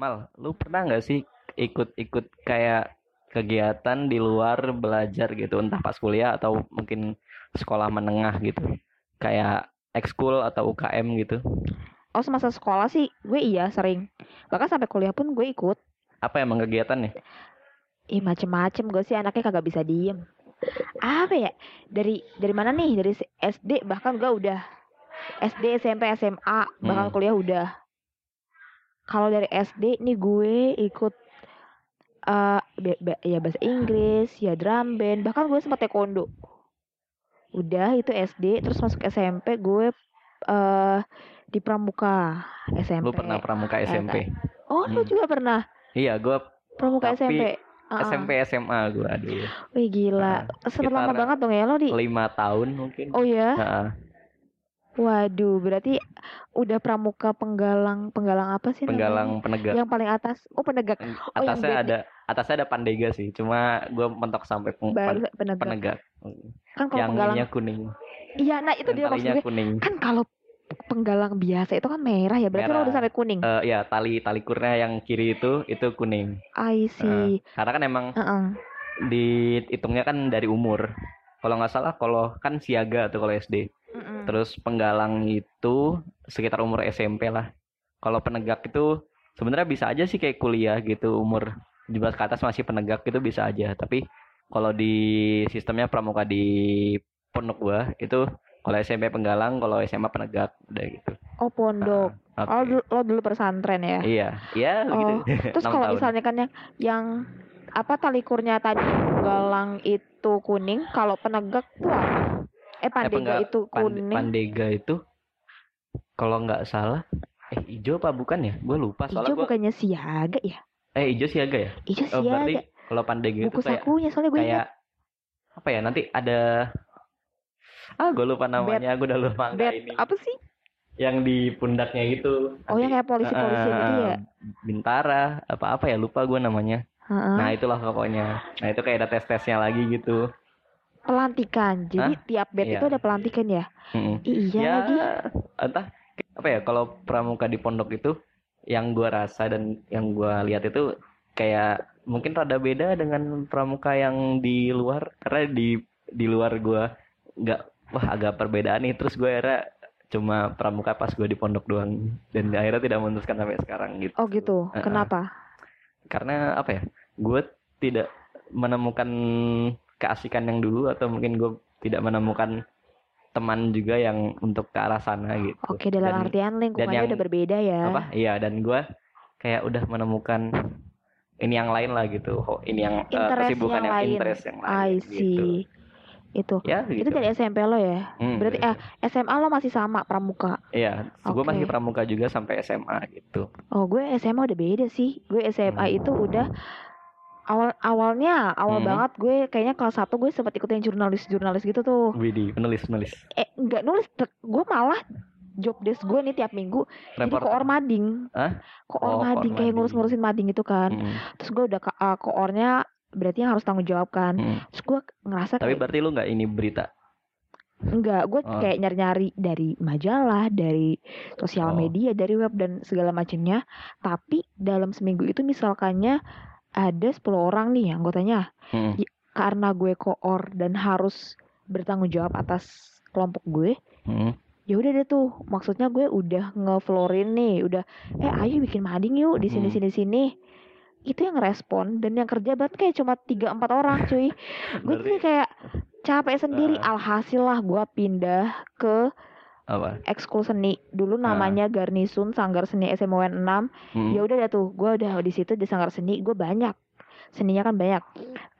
Mal, lu pernah nggak sih ikut-ikut kayak kegiatan di luar belajar gitu, entah pas kuliah atau mungkin sekolah menengah gitu, kayak ekskul atau UKM gitu? Oh semasa sekolah sih gue iya sering. Bahkan sampai kuliah pun gue ikut. Apa emang kegiatannya? Ih macem-macem gue sih anaknya kagak bisa diem. Apa ya? Dari dari mana nih? Dari SD bahkan gue udah SD, SMP, SMA, bahkan Hmm. kuliah udah. Kalau dari SD nih gue ikut eh be- be- ya bahasa Inggris, ya drum band, bahkan gue sempat taekwondo. Udah itu SD, terus masuk SMP gue eh di Pramuka SMP. Lu pernah pramuka SMP? Oh, lu Hmm. juga pernah Iya, gua pramuka Tapi SMP. Ah, ah. SMP SMA gua dulu. Wih gila, Nah, sempat lama banget dong ya lo di. Lima tahun mungkin. Oh ya, Heeh. Waduh, berarti udah pramuka penggalang, penggalang apa sih namanya? penggalang penegak. Yang paling atas, oh penegak, Oh, atasnya ada atasnya ada pandega sih cuma gue mentok sampai peng- baru penegak. penegak Kan kalau yang penggalang, kuning iya, nah itu yang dia maksud talinya gue. kuning Kan kalau penggalang biasa itu kan merah ya, berarti lo udah sampai kuning. Eh, ya tali tali kurnya yang kiri itu itu kuning I see. karena kan emang Heeh. dihitungnya kan dari umur kalau nggak salah kalau kan siaga tuh kalau SD Mm-mm. terus penggalang itu sekitar umur SMP lah kalau penegak itu sebenarnya bisa aja sih kayak kuliah gitu umur 17 ke atas masih penegak itu bisa aja tapi kalau di sistemnya pramuka di pondok gua itu kalau SMP penggalang kalau SMA penegak udah gitu Oh pondok. Ah, Oh oke. dulu- lo dulu pesantren ya. iya iya Oh, gitu Terus kalau misalnya kan yang yang apa tali kurnya tadi galang itu kuning, kalau penegak tuh apa? Eh pandega penggal- itu kuning. pandega itu kalau nggak salah eh hijau apa bukan ya gue lupa soalnya Hijau gua bukannya siaga ya? eh hijau siaga ya Hijau oh, berarti siaga. kalau pandega itu Buku kayak sakunya soalnya gue kayak ingat. apa ya nanti ada ah gue lupa namanya gue udah lupa nggak ini apa sih? yang di pundaknya itu Oh yang kayak polisi-polisi Eh, gitu ya? bintara apa apa ya lupa gue namanya Heeh. nah itulah pokoknya nah itu kayak ada tes tesnya lagi gitu Pelantikan. Jadi tiap bed Iya. itu ada pelantikan ya? Mm-mm. Iya ya lagi. entah apa ya kalau pramuka di pondok itu yang gua rasa dan yang gua lihat itu kayak mungkin rada beda dengan pramuka yang di luar karena di di luar gua nggak wah agak perbedaan nih terus gue akhirnya cuma pramuka pas gue di pondok doang dan akhirnya tidak memutuskan sampai sekarang gitu Oh gitu. Kenapa? karena apa ya gue tidak menemukan keasikan yang dulu atau mungkin gue tidak menemukan teman juga yang untuk ke arah sana gitu Oke dalam Dan- artian lingkungannya yang- udah berbeda ya. apa iya dan gue kayak udah menemukan ini yang lain lah gitu Ho- ini yang eh, Interest kesibukan yang yang, lain. interest yang lain I gitu see. Itu. ya gitu Itu dari SMP lo ya? Hmm, Berarti eh SMA lo masih sama pramuka. iya gue Oke. masih pramuka juga sampai SMA gitu Oh, gue SMA udah beda sih. Gue SMA Hmm. itu udah awal awalnya awal Hmm. banget gue kayaknya kelas 1 gue sempat ikutin jurnalis-jurnalis gitu tuh. Widi penulis penulis Eh, enggak nulis, gue malah job desk gue nih tiap minggu jadi Reporter. koor mading. Hah? Koor Oh, mading kayak ngurus-ngurusin mading itu kan. Mm, Terus gue udah ke- uh, koornya berarti yang harus tanggung jawab kan. mm. Terus gue ngerasa tapi kayak berarti lu nggak ini berita enggak, gue Oh. kayak nyari-nyari dari majalah, dari sosial Oh. media, dari web dan segala macamnya. Tapi dalam seminggu itu misalkannya ada 10 orang nih anggotanya. Mm, Karena gue koor dan harus bertanggung jawab atas kelompok gue, mm. ya udah deh tuh. Maksudnya gue udah ngeflorin nih, udah eh ayo bikin mading yuk di sini Hmm. sini sini. Itu yang respon dan yang kerja banget kayak cuma 3 4 orang, cuy. gue tuh kayak capek sendiri. Ah. Alhasil lah gue pindah ke apa? Ekskul seni. Dulu namanya Garnisun Sanggar Seni SMUN 6 Mm. ya udah dah tuh gue udah di situ di Sanggar Seni gue banyak. Seninya kan banyak.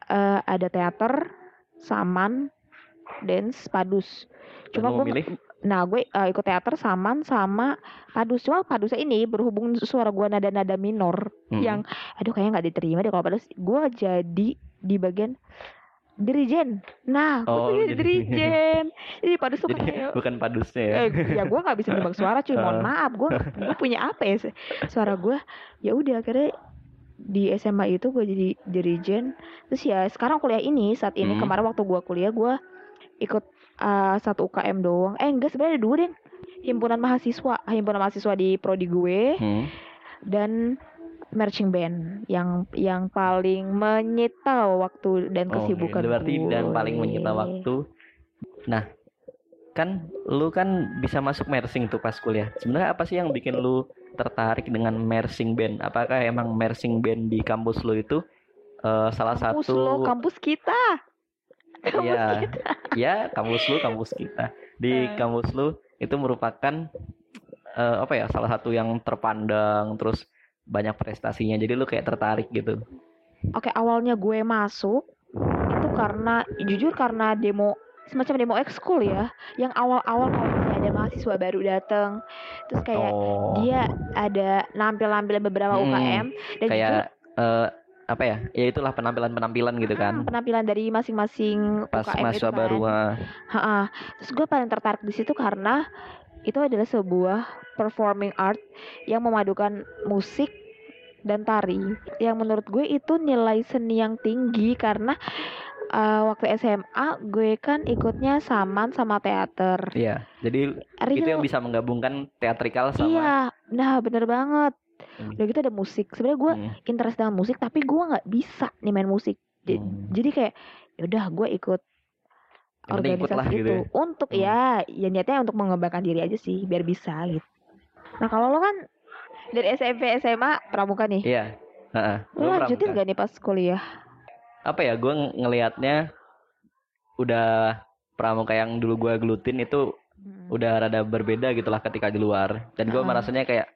Eh, ada teater saman dance padus. Cuma gue nah gue eh, ikut teater saman sama padus. Cuma padusnya ini berhubung suara gue nada-nada minor Mm. yang aduh kayaknya nggak diterima deh kalau padus. Gue jadi di bagian dirijen. Nah gue Oh, tuh jadi dirijen. Jadi padus tuh jadi kayak bukan padusnya ya? Eh, ya gue nggak bisa nebak suara cuy. Mohon Eh. maaf gue gue punya apa ya? Suara gue ya udah akhirnya di SMA itu gue jadi dirijen. Terus ya sekarang kuliah ini saat ini Hmm. kemarin waktu gue kuliah gue ikut uh, satu UKM doang. Eh enggak sebenarnya ada dua deh himpunan mahasiswa himpunan mahasiswa di prodi gue. Hmm. dan marching band yang yang paling menyita waktu dan Oh, kesibukan berarti dan gue. paling menyita waktu. Nah, kan lu kan bisa masuk marching tuh pas kuliah. Sebenarnya apa sih yang bikin lu tertarik dengan marching band? Apakah emang marching band di kampus lu itu eh, salah Kampus satu lo, kampus kita. Kampus Iya. kita. ya kampus lu kampus kita di Eh. kampus lu itu merupakan eh, apa ya salah satu yang terpandang terus banyak prestasinya jadi lu kayak tertarik gitu Oke, awalnya gue masuk itu karena jujur karena demo semacam demo ekskul ya, yang awal-awal kalau ada mahasiswa baru datang, terus kayak oh dia ada nampil-nampil beberapa Hmm, UKM dan jujur kayak eh, apa ya ya itulah penampilan penampilan gitu hmm, kan penampilan dari masing-masing pas UKM itu mahasiswa kan. baru ah. Ha-ha. Terus gue paling tertarik di situ karena itu adalah sebuah performing art yang memadukan musik dan tari. Yang menurut gue itu nilai seni yang tinggi karena uh, waktu SMA gue kan ikutnya saman sama teater. iya jadi itu yang bisa menggabungkan teatrikal sama iya, nah bener banget. Hmm. Udah gitu ada musik. Sebenarnya gue Hmm, interest dengan musik tapi gue nggak bisa nih main musik. J- hmm. Jadi kayak yaudah gue ikut Yang ikut lah organisasi gitu itu ya. untuk Hmm. ya ya niatnya untuk mengembangkan diri aja sih biar bisa gitu. Nah kalau lo kan dari SMP SMA pramuka nih, iya Heeh. Gua lanjutin pramuka. gak nih pas kuliah? apa ya gue ngelihatnya udah pramuka yang dulu gue gelutin itu Hmm. udah rada berbeda gitu lah ketika di luar dan gue Heeh. merasanya kayak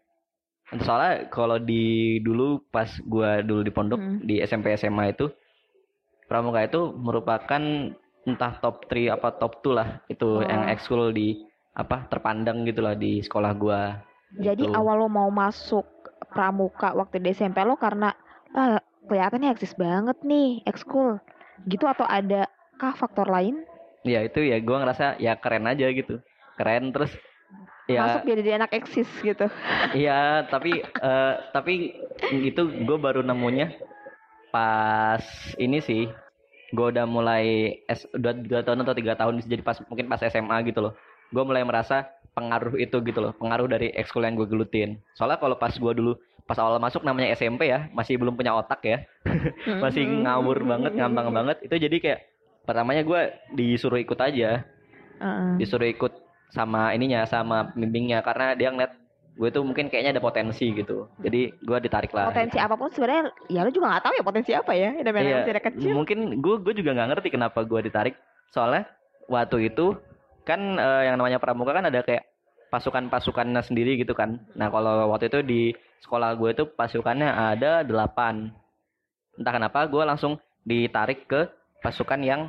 soalnya kalau di dulu pas gue dulu di pondok Hmm. di SMP SMA itu pramuka itu merupakan entah top 3 apa top 2 lah itu Oh. yang ekskul di apa terpandang gitu lah di sekolah gue Jadi Gitu. awal lo mau masuk pramuka waktu di SMP lo karena ah, kelihatannya eksis banget nih ekskul gitu atau ada kah faktor lain? ya itu ya gue ngerasa ya keren aja gitu keren terus ya Masuk jadi anak eksis gitu. Iya, tapi eh, tapi itu gue baru nemunya pas ini sih. Gue udah mulai S, dua, dua tahun atau tiga tahun jadi pas mungkin pas SMA gitu loh. Gue mulai merasa pengaruh itu gitu loh, pengaruh dari ekskul yang gue gelutin. Soalnya kalau pas gue dulu pas awal masuk namanya SMP ya, masih belum punya otak ya, masih ngawur banget, ngambang banget. Itu jadi kayak pertamanya gue disuruh ikut aja, Heeh. disuruh ikut sama ininya sama pembimbingnya karena dia ngeliat gue tuh mungkin kayaknya ada potensi gitu. Jadi gue ditarik lah. Potensi apa pun sebenarnya ya lo juga nggak tahu ya potensi apa ya. Namanya Iya, masih kecil. mungkin gue gue juga nggak ngerti kenapa gue ditarik. Soalnya waktu itu kan eh, yang namanya pramuka kan ada kayak pasukan-pasukannya sendiri gitu kan. Nah kalau waktu itu di sekolah gue itu pasukannya ada delapan. Entah kenapa gue langsung ditarik ke pasukan yang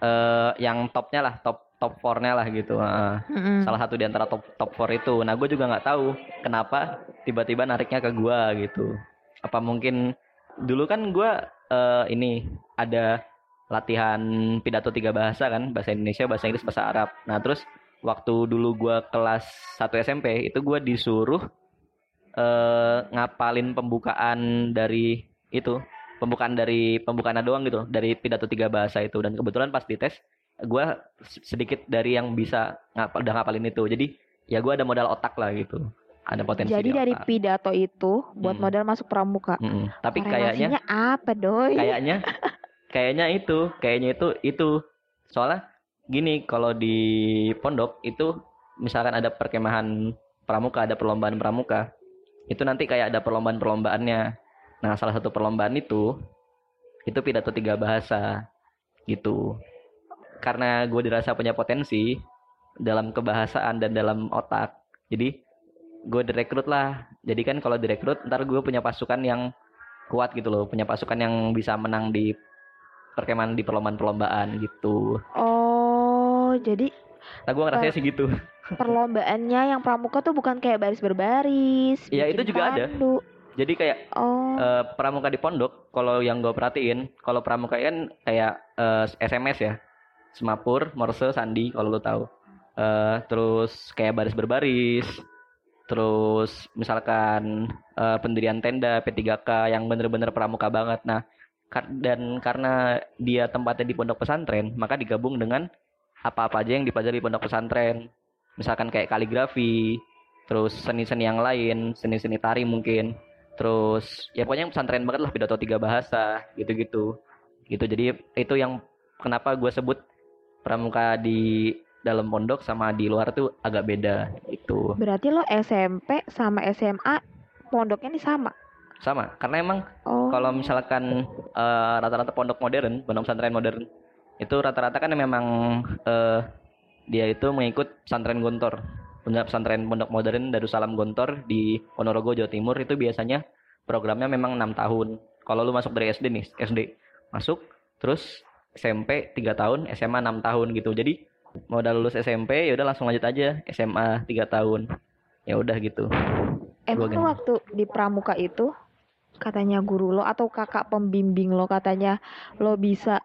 eh, yang topnya lah top top 4-nya lah gitu Heeh. Mm-mm. salah satu di antara top top 4 itu. Nah, gue juga nggak tahu kenapa tiba-tiba nariknya ke gua gitu. Apa mungkin dulu kan gua eh, ini ada latihan pidato tiga bahasa kan, bahasa Indonesia, bahasa Inggris, bahasa Arab. Nah, terus waktu dulu gua kelas 1 SMP itu gua disuruh eh ngapalin pembukaan dari itu, pembukaan dari pembukaan doang gitu, dari pidato tiga bahasa itu dan kebetulan pas dites gua sedikit dari yang bisa ngapal udah ngapalin itu jadi ya gua ada modal otak lah gitu ada potensi Jadi di dari otak. pidato itu buat Mm. modal masuk pramuka. Mm-mm. tapi kayaknya apa doi? kayaknya kayaknya itu kayaknya itu itu soalnya gini kalau di pondok itu misalkan ada perkemahan pramuka ada perlombaan pramuka itu nanti kayak ada perlombaan perlombaannya nah salah satu perlombaan itu itu pidato tiga bahasa gitu karena gue dirasa punya potensi dalam kebahasaan dan dalam otak jadi gue direkrut lah jadi kan kalau direkrut ntar gue punya pasukan yang kuat gitu loh punya pasukan yang bisa menang di perkemahan di perlombaan-perlombaan gitu Oh, jadi nah gue ngerasanya sih gitu perlombaannya yang pramuka tuh bukan kayak baris berbaris. Bikin itu juga ada. pandu. jadi kayak Oh, eh, pramuka di pondok kalau yang gue perhatiin kalau pramuka kan kayak eh, SMS ya semapur morse sandi kalau lo tahu. Eh, terus kayak baris berbaris. Terus misalkan eh, pendirian tenda P3K yang bener-bener pramuka banget. Nah kar- dan karena dia tempatnya di pondok pesantren maka digabung dengan apa-apa aja yang dipelajari di pondok pesantren. Misalkan kayak kaligrafi terus seni-seni yang lain seni-seni tari mungkin. Terus ya pokoknya pesantren banget lah pidato tiga bahasa gitu-gitu. Gitu jadi itu yang kenapa gue sebut pramuka di dalam pondok sama di luar tuh agak beda itu Berarti lo SMP sama SMA pondoknya nih sama. sama karena emang Oh. kalau misalkan eh, rata-rata pondok modern pondok pesantren modern itu rata-rata kan memang eh, dia itu mengikut pesantren Gontor punya pesantren pondok modern Darussalam Gontor di Ponorogo Jawa Timur itu biasanya programnya memang enam tahun kalau lu masuk dari SD nih SD masuk terus SMP 3 tahun SMA 6 tahun gitu jadi mau udah lulus SMP ya udah langsung lanjut aja SMA 3 tahun ya udah gitu Emang waktu di pramuka itu katanya guru lo atau kakak pembimbing lo katanya lo bisa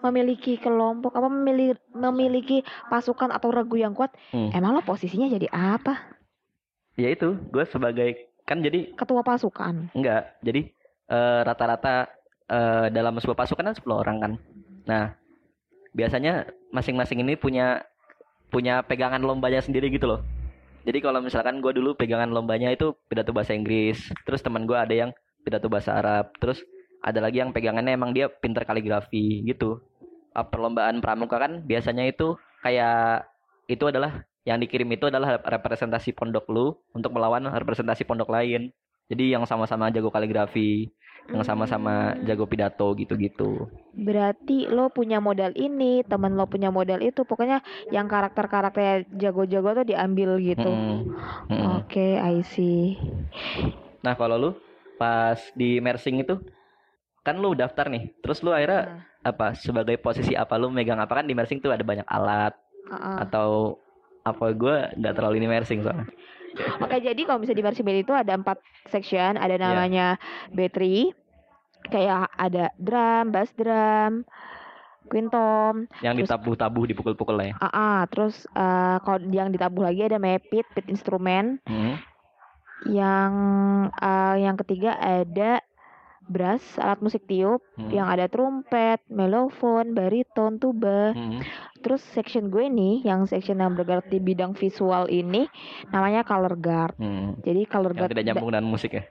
memiliki kelompok apa memiliki memiliki pasukan atau regu yang kuat. Hmm. Emang lo posisinya jadi apa? ya itu gue sebagai kan jadi Ketua pasukan. Enggak. Jadi eh, rata-rata eh, dalam sebuah pasukan kan 10 orang kan. Nah, biasanya masing-masing ini punya punya pegangan lombanya sendiri gitu loh. Jadi kalau misalkan gue dulu pegangan lombanya itu pidato bahasa Inggris, terus teman gue ada yang pidato bahasa Arab, terus ada lagi yang pegangannya emang dia pinter kaligrafi gitu. Ah, Perlombaan pramuka kan biasanya itu kayak itu adalah yang dikirim itu adalah representasi pondok lu untuk melawan representasi pondok lain. Jadi yang sama-sama jago kaligrafi, yang sama-sama Hmm. jago pidato gitu-gitu. Berarti lo punya modal ini, temen lo punya modal itu. Pokoknya yang karakter-karakter jago-jago tuh diambil gitu. Mm-mm. Mm-mm. Oke, I see. Nah kalau lu pas di mersing itu kan lu daftar nih, terus lu akhirnya Nah, apa sebagai posisi apa lu megang apa kan di mersing tuh ada banyak alat uh-uh. atau apa gue nggak terlalu ini mersing soalnya. Oke, jadi kalau misalnya di Band itu ada empat section, ada namanya B3, kayak ada drum, bass drum, quintom, Yang ditabuh-tabuh dipukul-pukul lah ya. AA, terus eh, kalau yang ditabuh lagi ada mepit, pit instrumen, Mm. yang eh, yang ketiga ada brass, alat musik tiup, Mm. yang ada trumpet, melofon, bariton, tuba. Mm. Terus section gue nih, yang section yang bergerak di bidang visual ini namanya color guard. Mm. Jadi color Yang guard tidak nyambung dengan musik ya.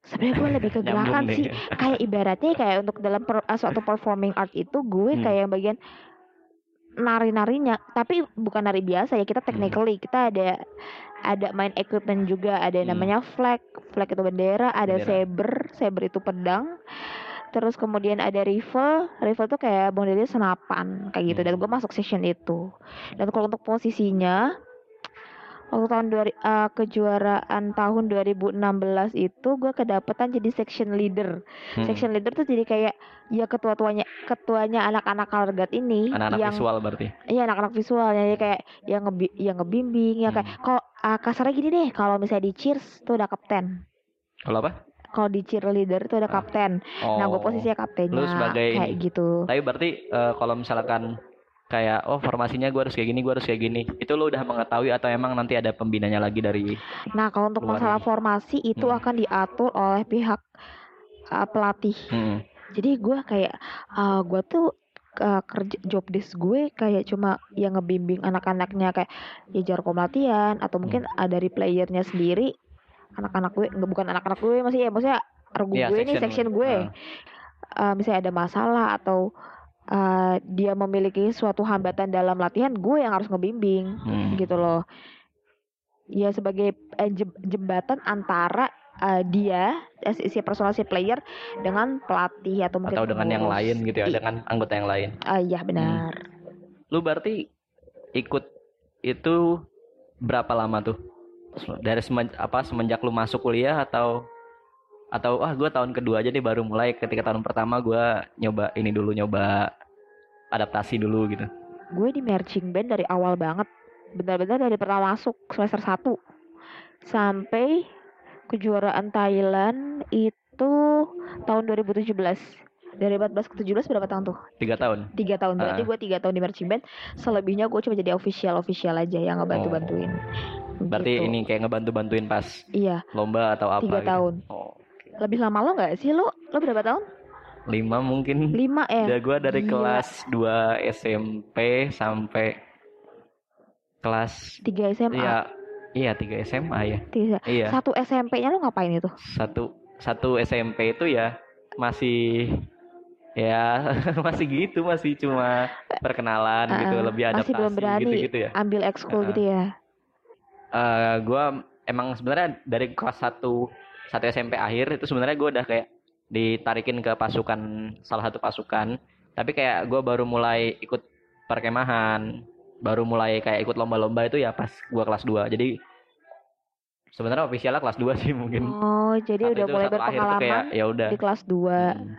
sebenarnya gue lebih ke gerakan sih kayak ibaratnya kayak untuk dalam per- uh, suatu performing art itu gue Hmm. kayak yang bagian nari-narinya tapi bukan nari biasa ya kita technically kita ada ada main equipment juga ada yang Hmm. namanya flag flag itu bendera ada Bendera. saber saber itu pedang terus kemudian ada rifle rifle tuh kayak modelnya senapan kayak gitu dan Hmm. gue masuk section itu dan kalau untuk posisinya waktu tahun dua, uh, kejuaraan tahun 2016 itu gue kedapetan jadi section leader Mm. section leader tuh jadi kayak ya ketua tuanya ketuanya anak-anak guard ini Anak-anak yang visual berarti. iya anak-anak visual jadi kayak yang ngebi yang ngebimbing ya kayak Hmm. kalau uh, kasarnya gini deh kalau misalnya di cheers tuh ada kapten Kalau apa? kalau di cheerleader tuh ada Ah. kapten Oh. nah gue posisinya kaptennya Lu sebagai kayak ini. gitu Tapi berarti eh, kalau misalkan kayak oh formasinya gue harus kayak gini, gue harus kayak gini. Itu lu udah mengetahui atau emang nanti ada pembinanya lagi dari nah kalau untuk masalah formasi itu Hmm. akan diatur oleh pihak uh, pelatih. Mm. jadi gue kayak uh, gue tuh uh, kerja job desk gue kayak cuma yang ngebimbing anak-anaknya kayak ya jarkom latihan atau mungkin ada dari playernya sendiri. Anak-anak gue nggak bukan anak-anak gue masih ya maksudnya regu Iya, gue nih section gue. Uh, misalnya ada masalah atau uh, dia memiliki suatu hambatan dalam latihan gue yang harus ngebimbing Hmm. gitu loh ya sebagai eh, jem- jembatan antara uh, dia eh, si si personal si player dengan pelatih atau mungkin Atau dengan yang lain gitu ya, I- dengan anggota yang lain. Ah, iya benar. Lu berarti ikut itu berapa lama tuh? Dari semen, apa semenjak lu masuk kuliah atau atau ah gue tahun kedua aja nih baru mulai ketika tahun pertama gue nyoba ini dulu nyoba adaptasi dulu gitu. Gue di marching band dari awal banget. Benar-benar dari pertama masuk semester 1 sampai kejuaraan Thailand itu tahun 2017. Dari 14 ke 17 berapa tahun tuh? Tiga tahun. Tiga tahun. Berarti Ah. gue tiga tahun di marching band. Selebihnya gue cuma jadi official official aja yang ngebantu-bantuin. Berarti Gitu. ini kayak ngebantu-bantuin pas Iya, lomba atau apa tiga gitu. tahun. Oh, Lebih lama lo nggak sih lo? Lo berapa tahun? lima mungkin. Lima ya. Udah gue dari Gila. kelas 2 SMP sampai kelas Tiga SMA. ya Iya, tiga SMA ya. Tiga. Iya. Satu SMP-nya lo ngapain itu? Satu satu SMP itu ya masih ya masih gitu, masih cuma perkenalan gitu, Heeh, lebih masih belum adaptasi berani gitu-gitu ya. ambil ekskul Heeh. gitu ya. eh gua emang sebenarnya dari kelas 1 satu SMP akhir itu sebenarnya gua udah kayak ditarikin ke pasukan salah satu pasukan tapi kayak gua baru mulai ikut perkemahan baru mulai kayak ikut lomba-lomba itu ya pas gua kelas 2 jadi sebenarnya ofisialnya kelas 2 sih mungkin Oh, jadi Tapi udah itu mulai satu tuh kayak berpengalaman ya udah di kelas 2. Hmm.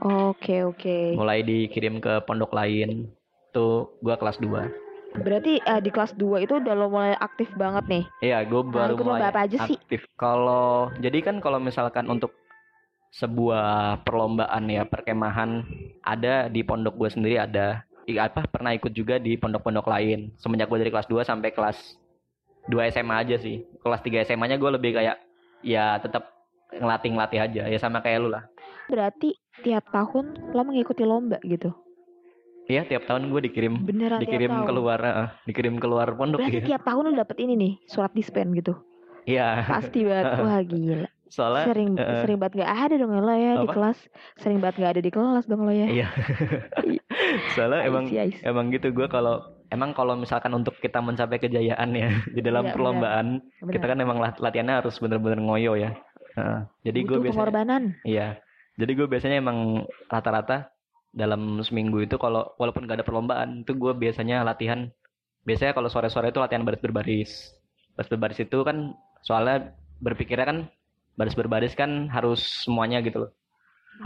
Oke, oke. mulai dikirim ke pondok lain tuh gua kelas 2 Berarti eh, di kelas 2 itu udah lo mulai aktif banget nih. Iya, gue baru ikut lomba mulai apa aja sih? aktif. Kalau jadi kan kalau misalkan untuk sebuah perlombaan ya perkemahan ada di pondok gue sendiri ada. I- apa pernah ikut juga di pondok-pondok lain. Semenjak gue dari kelas 2 sampai kelas 2 SMA aja sih. Kelas 3 SMA-nya gue lebih kayak ya tetap ngelatih-ngelatih aja ya sama kayak lu lah. Berarti tiap tahun lo mengikuti lomba gitu. Iya, tiap tahun gue dikirim Beneran tiap dikirim tahun. keluar eh, dikirim keluar pondok Berarti ya. tiap tahun lo dapet ini nih, surat dispen gitu. Iya, Pasti banget. Wah, gila. soalnya Sering eh, sering banget gak ada dong lo ya di Apa? kelas. Sering banget gak ada di kelas dong lo ya. Iya. Soalnya I emang see, I see. emang gitu gue kalau emang kalau misalkan untuk kita mencapai kejayaan ya di dalam Iya, perlombaan Bener. kita kan emang lat- latihannya harus bener-bener ngoyo ya. Heeh. jadi gue biasanya pengorbanan. iya. Jadi gue biasanya emang rata-rata dalam seminggu itu kalau walaupun gak ada perlombaan itu gue biasanya latihan biasanya kalau sore-sore itu latihan baris berbaris. Baris berbaris itu kan soalnya berpikirnya kan baris berbaris kan harus semuanya gitu loh.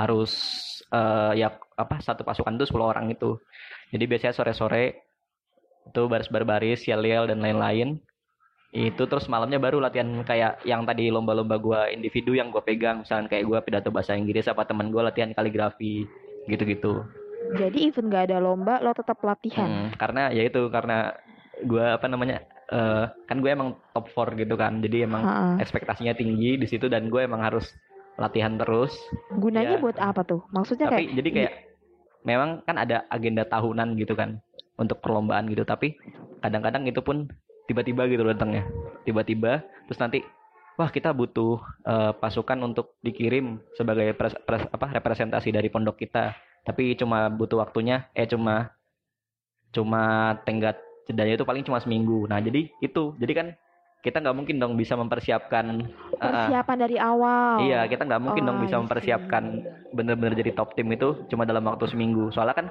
Harus eh, ya apa satu pasukan itu 10 orang itu. Jadi biasanya sore-sore itu baris berbaris, yel-yel dan lain-lain. Itu terus malamnya baru latihan kayak yang tadi lomba-lomba gua individu yang gua pegang, misalnya kayak gua pidato bahasa Inggris apa teman gua latihan kaligrafi gitu-gitu. Jadi even gak ada lomba lo tetap latihan. Hmm, karena ya itu karena gua apa namanya? eh, kan gue emang top 4 gitu kan. Jadi emang Ha-ha. ekspektasinya tinggi di situ dan gue emang harus latihan terus. Gunanya Iya. buat apa tuh? Maksudnya tapi kayak jadi kayak memang kan ada agenda tahunan gitu kan untuk perlombaan gitu tapi kadang-kadang itu pun tiba-tiba gitu loh datangnya tiba-tiba terus nanti wah kita butuh eh, pasukan untuk dikirim sebagai pres- pres- apa representasi dari pondok kita tapi cuma butuh waktunya eh cuma cuma tenggat jedanya itu paling cuma seminggu nah jadi itu jadi kan kita nggak mungkin dong bisa mempersiapkan eh, persiapan dari awal. Iya, kita nggak mungkin dong Oh, bisa I see. mempersiapkan bener-bener jadi top tim itu cuma dalam waktu seminggu. Soalnya kan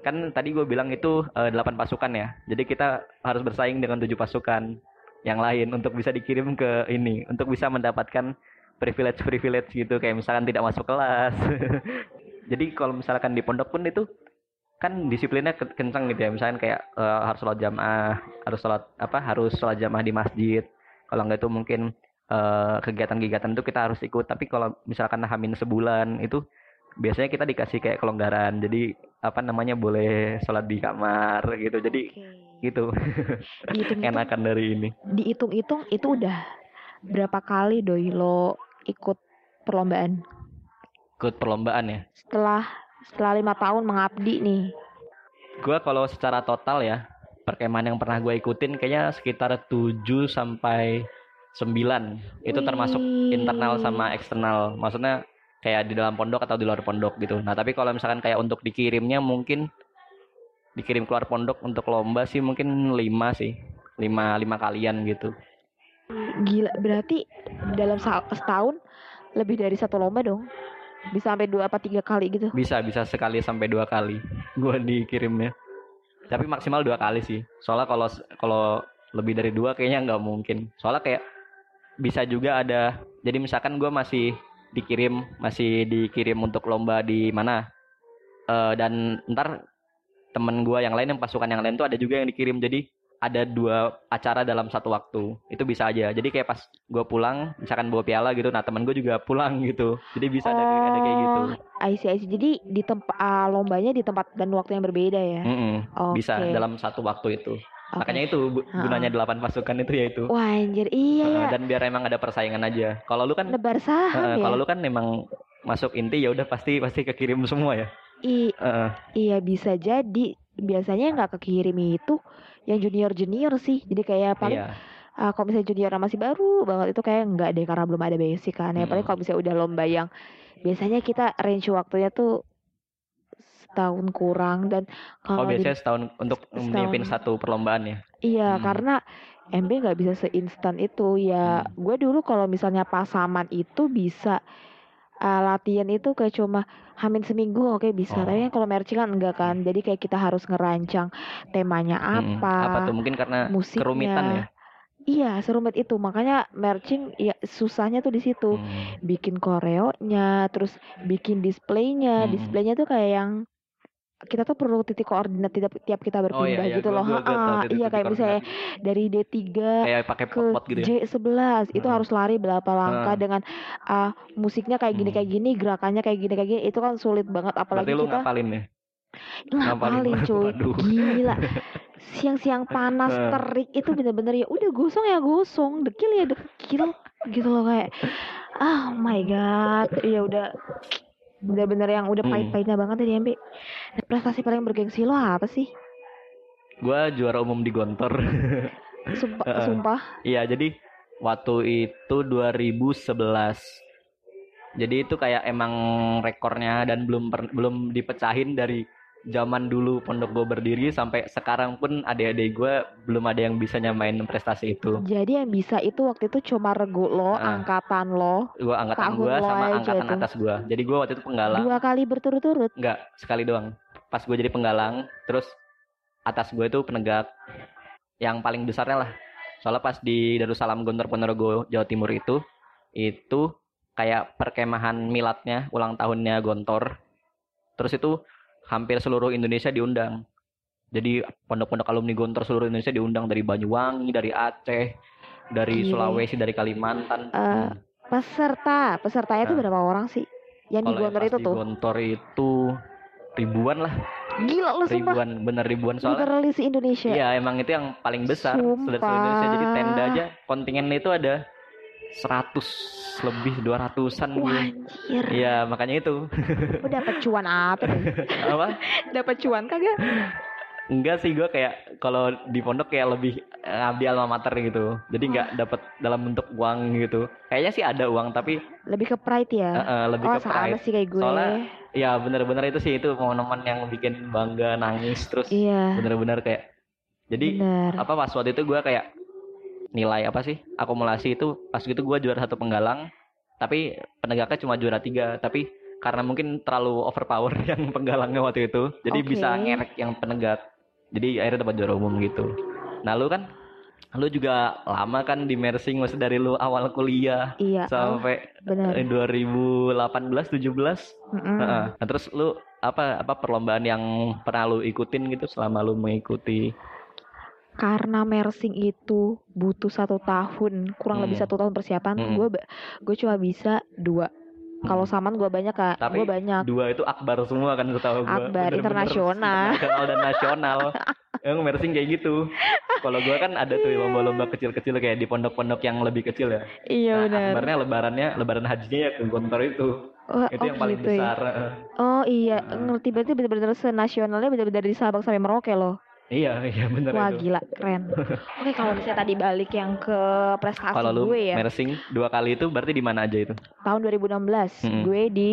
kan tadi gue bilang itu eh, delapan pasukan ya. Jadi kita harus bersaing dengan tujuh pasukan yang lain untuk bisa dikirim ke ini, untuk bisa mendapatkan privilege-privilege gitu kayak misalkan tidak masuk kelas. jadi kalau misalkan di pondok pun itu kan disiplinnya ke- kencang gitu ya. Misalkan kayak eh, harus sholat jamaah, harus sholat apa? Harus sholat jamaah di masjid. Kalau nggak itu mungkin eh, kegiatan-kegiatan itu kita harus ikut. Tapi kalau misalkan hamin sebulan itu biasanya kita dikasih kayak kelonggaran. Jadi apa namanya boleh sholat di kamar gitu. Jadi Oke. Gitu Dihitung-hitung, enakan dari ini. dihitung-hitung itu udah berapa kali doi lo ikut perlombaan Ikut perlombaan ya. setelah setelah lima tahun mengabdi nih. Gua kalau secara total ya perkemahan yang pernah gue ikutin kayaknya sekitar 7 sampai 9. Itu termasuk internal sama eksternal. Maksudnya kayak di dalam pondok atau di luar pondok gitu. Nah, tapi kalau misalkan kayak untuk dikirimnya mungkin dikirim keluar pondok untuk lomba sih mungkin 5 sih. 5 5 kalian gitu. Gila, berarti dalam setahun lebih dari satu lomba dong. Bisa sampai dua apa tiga kali gitu. Bisa bisa sekali sampai dua kali gua dikirimnya. Tapi maksimal dua kali sih. Soalnya kalau kalau lebih dari dua kayaknya nggak mungkin. Soalnya kayak bisa juga ada. Jadi misalkan gua masih dikirim masih dikirim untuk lomba di mana Eh, dan ntar temen gua yang lain yang pasukan yang lain tuh ada juga yang dikirim. Jadi ada dua acara dalam satu waktu. Itu bisa aja. Jadi kayak pas gua pulang, misalkan bawa piala gitu, nah temen gue juga pulang gitu. Jadi bisa ada, ada kayak gitu. I see, I see. Jadi di tempat ah, lombanya di tempat dan waktu yang berbeda ya. Mm-mm, Oke. bisa dalam satu waktu itu. Oke. Makanya itu Ha-ha. gunanya delapan pasukan itu ya itu. Wah anjir, iya ya. dan biar emang ada persaingan aja. Kalau lu kan Nebar saham heeh, ya. kalau lu kan emang masuk inti ya udah pasti pasti kekirim semua ya. I- Heeh. iya bisa jadi. Biasanya yang nggak kekirim itu yang junior junior sih. Jadi kayak paling iya. Ah, kalau misalnya junior masih baru banget itu kayak nggak deh karena belum ada basic kan ya paling Mm-mm. kalau misalnya udah lomba yang biasanya kita range waktunya tuh setahun kurang dan Oh kalau di biasanya setahun untuk menyiapin satu perlombaan ya. iya Hmm. karena MB nggak bisa seinstan itu ya Hmm. gue dulu kalau misalnya pasaman itu bisa ah, latihan itu kayak cuma hamin seminggu oke bisa. Oh. tapi kan kalau marching kan enggak kan. Jadi kayak kita harus ngerancang temanya Mm-mm. apa Apa tuh? Mungkin karena musiknya. kerumitan ya. iya serumit itu. Makanya marching ya susahnya tuh di situ. Hmm. bikin koreonya terus bikin displaynya. Displaynya tuh kayak yang kita tuh perlu titik koordinat tiap tiap kita Oh iya berpindah iya gitu gua, loh gua, gua tahu Ha-ha. titik- iya kayak misalnya koordinat. dari D3 kayak pakai ke pot-pot gitu ya. J11 itu Hmm. harus lari berapa langkah Hmm. dengan ah, musiknya kayak gini Hmm. kayak gini gerakannya kayak gini kayak gini itu kan sulit banget apalagi Berarti lu kita ngapalin ya? ngapalin cuy gila siang-siang panas Hmm. terik itu bener-bener ya udah gosong ya gosong dekil ya dekil gitu loh kayak oh my god ya udah bener-bener yang udah Hmm. pahit-pahitnya banget ya MB prestasi paling bergengsi lo apa sih Gua juara umum di Gontor. sumpah Heeh. sumpah Iya, jadi waktu itu 2011. Jadi itu kayak emang rekornya dan belum per- belum dipecahin dari zaman dulu pondok gue berdiri sampai sekarang pun adik-adik gue belum ada yang bisa nyamain prestasi itu. jadi yang bisa itu waktu itu cuma regu lo Ah. angkatan lo Gue angkatan gue sama angkatan itu. atas gue. Jadi gue waktu itu penggalang. dua kali berturut-turut Enggak, sekali doang. Pas gue jadi penggalang, terus atas gue itu penegak yang paling besarnya lah. Soalnya pas di Darussalam Gontor Ponorogo Jawa Timur itu, itu kayak perkemahan miladnya, ulang tahunnya Gontor. Terus itu hampir seluruh Indonesia diundang. Jadi pondok-pondok alumni Gontor seluruh Indonesia diundang dari Banyuwangi, dari Aceh, dari Gile. Sulawesi, dari Kalimantan. Hmm. peserta pesertanya itu Nah. berapa orang sih yang di Kalau Gontor itu di tuh Gontor itu ribuan lah, gila lo sumpah ribuan, bener ribuan soalnya. literally se Indonesia Iya, emang itu yang paling besar seluruh Indonesia. Jadi Sumpah. tenda aja kontingennya itu ada 100 lebih 200-an Wah, gitu. anjir. Iya, makanya itu. Lu dapet cuan apa? Apa? dapet cuan kagak? Enggak sih, gue kayak kalau di pondok kayak lebih eh, ngabdi alma mater gitu. Jadi nggak dapat dalam bentuk uang gitu. Kayaknya sih ada uang, tapi Lebih ke pride ya? eh, eh, lebih oh, ke pride. sih kayak gue. Soalnya ya bener-bener itu sih itu momen-momen yang bikin bangga nangis terus iya, bener-bener kayak jadi bener. apa pas waktu itu gue kayak nilai apa sih akumulasi itu pas gitu gue juara satu penggalang tapi penegaknya cuma juara tiga tapi karena mungkin terlalu overpower yang penggalangnya waktu itu jadi Oke. bisa ngerek yang penegak jadi akhirnya dapat juara umum gitu nah lu kan lu juga lama kan di Mersing masih dari lu awal kuliah Iya, sampai bener. eh, 2018 17 Mm-mm. Heeh. Nah, terus lu apa apa perlombaan yang pernah lu ikutin gitu selama lu mengikuti Karena mersing itu butuh satu tahun, kurang lebih Hmm. satu tahun persiapan. Hmm. Gue gue cuma bisa dua. Kalau saman gue banyak kak, Tapi gue banyak. dua itu akbar semua kan setahu gua. Akbar, internasional. internasional dan nasional yang mersing kayak gitu kalau gua kan ada tuh lomba-lomba kecil-kecil kayak di pondok-pondok yang lebih kecil ya Iya nah, benar. akbarnya lebarannya lebaran hajinya ya ke Gontor itu Oh, itu oh yang paling gitu ya. besar heeh. Oh iya, Nah. ngerti berarti benar-benar senasionalnya benar-benar dari Sabang sampai Merauke loh. Iya iya bener Wah itu gila, keren. Oke kalau misalnya tadi balik yang ke prestasi kalau lu gue ya, mersing dua kali itu berarti di mana aja itu tahun 2016 Mm-mm. gue di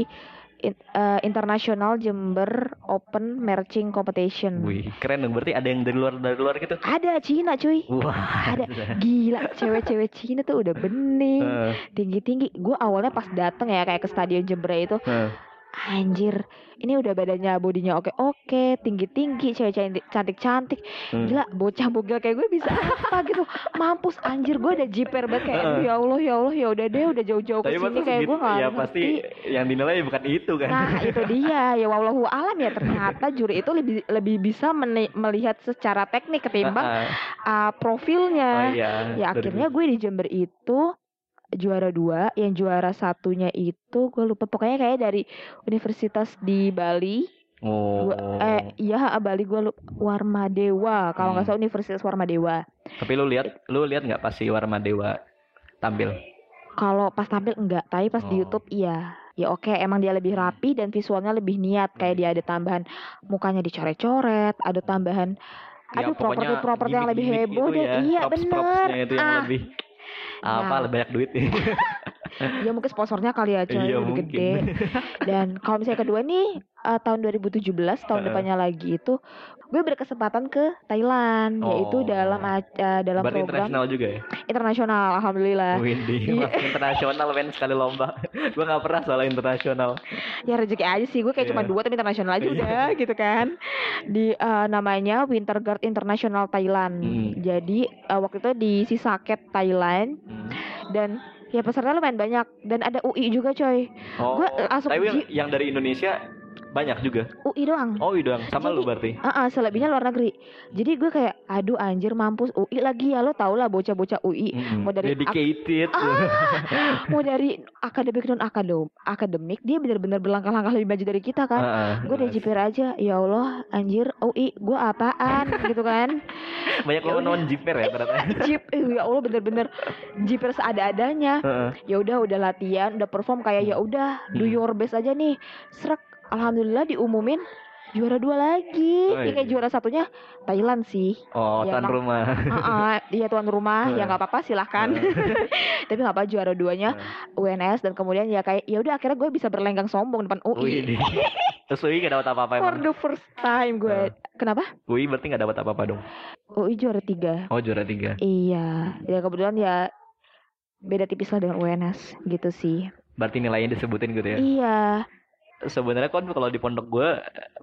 in- eh, International Jember Open Marching Competition. wih keren dong berarti ada yang dari luar dari luar gitu Ada Cina cuy. wah Ada. Gila, cewek-cewek Cina tuh udah bening, tinggi-tinggi. Gue awalnya pas dateng ya kayak ke Stadion Jember itu, heeh. Anjir, ini udah badannya bodinya oke-oke, tinggi-tinggi, cewek cantik-cantik. Hmm. Gila, bocah bugil kayak gue bisa apa gitu. Mampus anjir, gue udah jiper banget kayak ya Allah, ya Allah, ya udah deh, udah jauh-jauh ke tapi sini kayak gitu, gue gak ya ngerti. pasti yang dinilai bukan itu kan Nah, itu dia. Ya wallahu alam ya ternyata juri itu lebih lebih bisa melihat secara teknik ketimbang uh, profilnya. oh iya Ya akhirnya gue di Jember itu juara dua, yang juara satunya itu gue lupa pokoknya kayak dari universitas di Bali. oh Gua- eh iya Bali gue lupa Warmadewa kalau nggak Hmm. salah Universitas Warmadewa. tapi lu lihat lu lihat nggak pas si Warma Dewa tampil Kalau pas tampil enggak, tapi pas di Oh. YouTube iya. Ya oke, emang dia lebih rapi dan visualnya lebih niat. Kayak dia ada tambahan mukanya dicoret-coret, ada tambahan Ya, Aduh, pokoknya properti-properti yang lebih gimmick-gimmick heboh itu deh. ya, Iya, props-propsnya bener. itu yang Ah. lebih apa Nah. lebih banyak duit Ya mungkin sponsornya kali ya coy Iya, lebih mungkin. gede. Dan kalau misalnya kedua nih eh, tahun 2017 tahun Heeh. depannya lagi itu gue berkesempatan ke Thailand yaitu Oh. dalam ac- eh, dalam Berarti program internasional juga ya? internasional alhamdulillah. Windy, Iya. masuk internasional men sekali lomba. Gua nggak pernah soal internasional. Ya rezeki aja sih gue kayak cuma Iya. dua tapi internasional aja Iya. udah gitu kan. Di eh, namanya Winter Guard International Thailand. Hmm. Jadi eh, waktu itu di Sisaket Thailand Hmm. dan ya peserta lumayan banyak dan ada UI juga coy. Oh, Gua langsung tapi yang, yang dari Indonesia banyak juga. UI doang. Oh, iya doang. Sama Jadi- lu berarti. Ah, ah, selebihnya luar negeri. Jadi gue kayak, aduh anjir mampus UI lagi ya lo tau lah bocah-bocah UI. Mm-mm. mau dari dedicated. Mau dari akademik non akadem akademik dia bener-bener berlangkah-langkah lebih maju dari kita kan. Heeh, Gue udah jiper aja, ya Allah anjir UI gue apaan gitu kan. Banyak Ya lo non jiper ya ternyata. Jip, ya Allah bener-bener jiper seada-adanya. Heeh. Ya udah udah latihan, udah perform kayak ya udah do Hmm. your best aja nih. Serak, alhamdulillah diumumin juara dua lagi. Oh, Ini kayak iya. juara satunya Thailand sih. Oh, Ya, tuan emang- rumah. Heeh, dia tuan rumah ya Heeh. nggak apa-apa silahkan tapi nggak apa juara duanya UNS dan kemudian ya kayak ya udah akhirnya gue bisa berlenggang sombong depan UI Wih, terus Ui gak dapat apa-apa for the first time gue kenapa Ui berarti gak dapat apa-apa dong? UI juara tiga Oh, juara tiga. iya ya kebetulan ya beda tipis lah dengan UNS gitu sih Berarti nilainya disebutin gitu ya? iya Sebenarnya kan kalau di pondok gue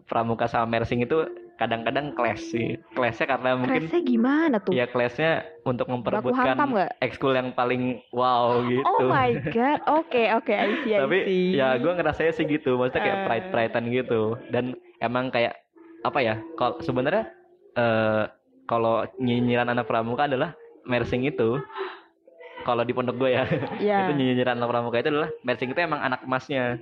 pramuka sama mersing itu kadang-kadang kelas sih. Kelasnya karena mungkin Kelasnya gimana tuh ya kelasnya untuk memperebutkan ekskul yang paling wow gitu. oh my god oke oke I see I Tapi see. ya gue ngerasanya sih gitu, maksudnya kayak Eh. pride pridean gitu. Dan emang kayak apa ya? Kalau sebenarnya eh kalau nyinyiran anak pramuka adalah mersing itu. Kalau di pondok gue ya, Iya. itu nyinyiran anak pramuka itu adalah mersing itu emang anak emasnya,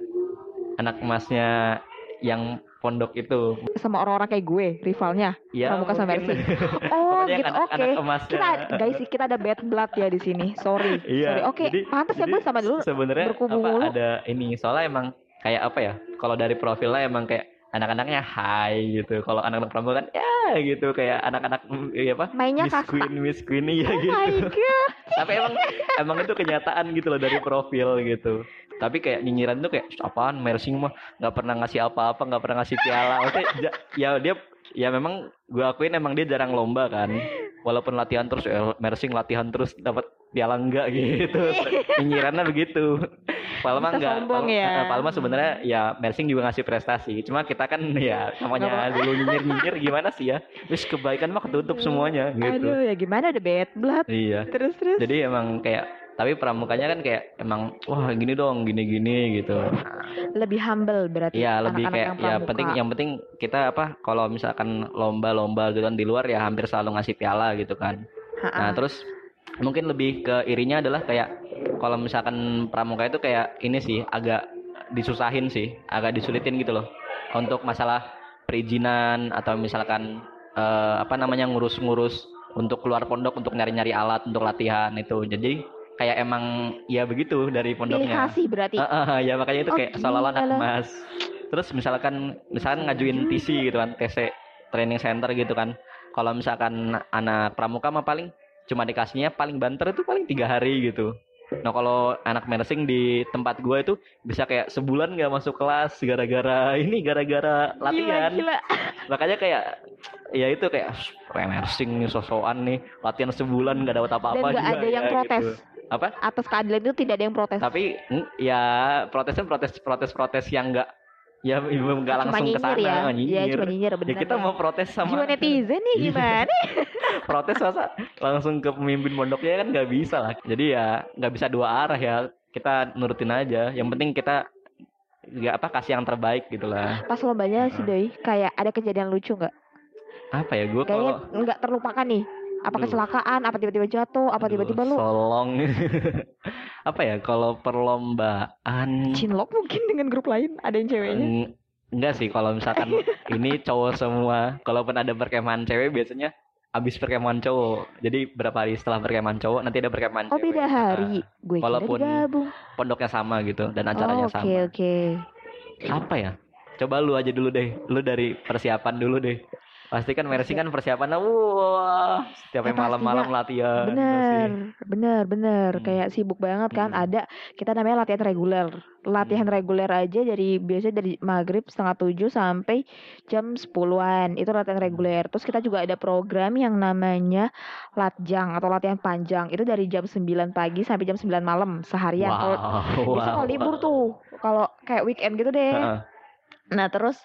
anak emasnya yang pondok itu. sama orang-orang kayak gue rivalnya. Ya, Pramuka sama mersing. oh Pokoknya gitu oke. anak emasnya. kita guys kita ada bad blood ya di sini. Sorry. Iya. sorry. Oke jadi- pantas ya gue sama dulu. sebenarnya ada ini soalnya emang kayak apa ya kalau dari profilnya emang kayak anak-anaknya high gitu. Kalau anak-anak pramuka kan ya gitu kayak anak-anak iya apa mainnya Miss kasta Queen Miss Queen iya oh gitu. my god tapi emang emang itu kenyataan gitu loh dari profil gitu. Tapi kayak nyinyiran tuh kayak "Sh, apaan? Mersing mah nggak pernah ngasih apa-apa nggak pernah ngasih piala. Ja- ya dia ya memang gue akuin emang dia jarang lomba kan. Walaupun latihan terus ya, Mersing latihan terus dapat piala enggak gitu. Nyinyirannya begitu. Palma Bisa enggak. sombong Palma, ya. eh, Palma sebenarnya ya Mersing juga ngasih prestasi. Cuma kita kan ya namanya dulu nyinyir nyinyir gimana sih ya? Terus kebaikan mah ketutup semuanya gitu. Aduh ya gimana ada bad blood? Iya. Terus terus. Jadi emang kayak tapi pramukanya kan kayak emang wah gini dong gini gini gitu. Lebih humble berarti Iya lebih kayak yang ya penting yang penting kita apa kalau misalkan lomba-lomba gitu kan di luar ya hampir selalu ngasih piala gitu kan. Ha-ha. nah terus mungkin lebih ke irinya adalah kayak kalau misalkan pramuka itu kayak ini sih agak disusahin sih agak disulitin gitu loh. Untuk masalah perizinan atau misalkan eh, apa namanya ngurus-ngurus untuk keluar pondok untuk nyari-nyari alat untuk latihan itu. Jadi kayak emang ya begitu dari pilih pondoknya kasih berarti. Ah, ah, ya makanya itu Oh, kayak seolah-olah anak emas. Terus misalkan misalkan ngajuin TC gitu kan, TC training center gitu kan. Kalau misalkan anak pramuka mah paling cuma dikasihnya paling banter itu paling tiga hari gitu. Nah kalau anak mersing di tempat gue itu bisa kayak sebulan nggak masuk kelas gara-gara ini gara-gara latihan. gila, gila. Makanya kayak ya itu kayak mersing nih sosokan nih latihan sebulan nggak dapat dan apa-apa nggak juga ada yang ya, protes gitu. Apa? atas keadilan itu tidak ada yang protes tapi mm, ya protesnya protes protes protes yang enggak ya ibu nggak cuma langsung ke sana ya? nyinyir. ya cuma nyinyir Ya, kita mau protes jiwa sama netizen nih Iya. gimana protes masa langsung ke pemimpin pondoknya kan nggak bisa lah. Jadi ya nggak bisa dua arah ya. Kita nurutin aja. Yang penting kita nggak apa kasih yang terbaik gitu lah. Pas lombanya sih doi kayak ada kejadian lucu nggak? Apa ya gue kalau nggak terlupakan nih apa Aduh. kecelakaan? Apa tiba-tiba jatuh? Apa tiba-tiba lu? Solong. Apa ya kalau perlombaan. Cinlok mungkin dengan grup lain ada yang ceweknya? Eng- Enggak sih kalau misalkan ini cowok semua kalaupun ada perkemahan cewek biasanya habis perkemahan cowok. Jadi berapa hari setelah perkemahan cowok nanti ada perkemahan oh cewek. beda hari. Gue kira walaupun digabung. Nah, pondoknya sama gitu dan acaranya oh, oke sama. oke. Apa ya? Coba lu aja dulu deh. Lu dari persiapan dulu deh Pasti kan Mercy Terus kan persiapannya wah setiap Ya, malam-malam latihan bener pasti. bener bener Hmm. kayak sibuk banget kan Hmm. ada kita namanya latihan reguler latihan Hmm. reguler aja dari biasanya dari maghrib setengah tujuh sampai jam 10-an itu latihan Hmm. reguler terus kita juga ada program yang namanya latjang atau latihan panjang itu dari jam 9 pagi sampai jam 9 malam seharian kalau Wow, kalau wow, libur tuh kalau kayak weekend gitu deh Heeh. Nah terus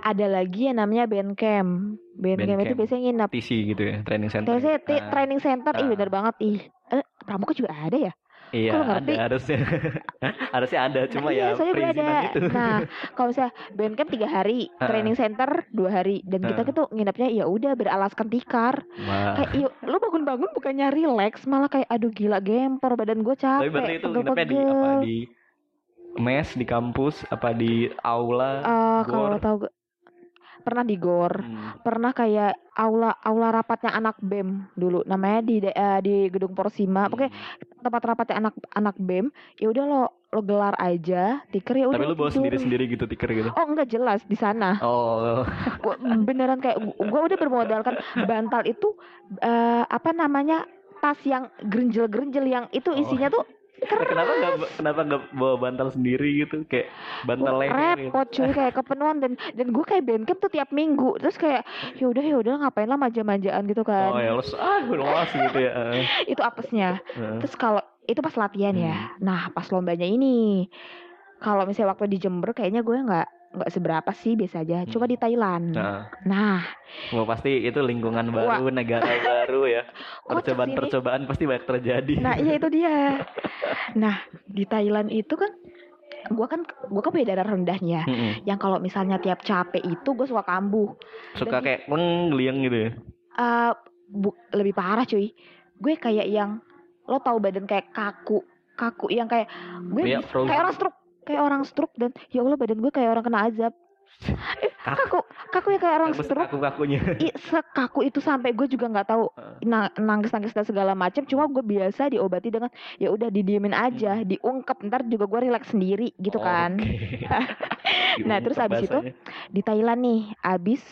ada lagi yang namanya band camp band, itu Bandcamp. biasanya nginep TC gitu ya, training center. TC gitu. T- Ah, training center ih ah. bener banget ih eh, pramuka juga ada ya Iya, ada harusnya. harusnya ada, cuma Nah, iya, ya perizinan ada. itu. Nah, kalau misalnya band camp tiga hari, Ah. training center dua hari, dan kita Ah. tuh nginepnya ya udah beralaskan tikar. Wah. Kayak yuk, lu bangun-bangun bukannya relax, malah kayak aduh gila gempor badan gue Tapi berarti capek, itu nginepnya di apa di mes di kampus apa di aula? Eh, kalau tahu pernah di gor, Hmm. pernah kayak aula aula rapatnya anak BEM dulu, namanya di eh, di gedung Porsima. Pokoknya Hmm. tempat rapatnya anak anak BEM, ya udah lo lo gelar aja, tiker ya Tapi udah lu bawa tidur. sendiri-sendiri gitu tiker gitu. Oh enggak jelas di sana. Oh, Gua beneran kayak gue udah bermodalkan bantal itu eh, apa namanya tas yang grenjel-grenjel yang itu Oh. isinya tuh Nah, kenapa nggak kenapa nggak bawa bantal sendiri gitu? Kayak bantal leher gitu. repot cuy. Kayak kepenuhan. Dan dan gue kayak bandcamp tuh tiap minggu. Terus kayak ya udah ya udah ngapain lah manja-manjaan gitu kan. Oh ya lu ah gue lolos gitu ya. Itu apesnya. Terus kalau itu pas latihan ya. Hmm. nah pas lombanya ini. Kalau misalnya waktu di Jember kayaknya gue nggak nggak seberapa sih biasa aja coba Hmm. di Thailand Nah, nah Wah pasti itu lingkungan Wah. baru, negara baru ya. Percobaan-percobaan pasti banyak terjadi. Nah iya itu dia. Nah di Thailand itu kan gua kan gua kan punya darah rendahnya. Mm-mm. Yang kalau misalnya tiap capek itu gue suka kambuh. Suka Dan- kayak menggeliang gitu ya. Eh bu- lebih parah cuy. Gue kayak yang lo tahu badan kayak kaku, kaku yang kayak gue frozen. kayak orang stroke, kayak orang stroke dan ya Allah badan gue kayak orang kena azab. Kaku, kaku ya kayak orang stroke. kaku-kakunya. I, sekaku itu sampai gue juga nggak tahu na- nangis-nangis dan segala macam cuma gue biasa diobati dengan ya udah didiemin aja diungkep ntar juga gue relax sendiri gitu kan Oke. Nah, terus abis itu, di Thailand nih abis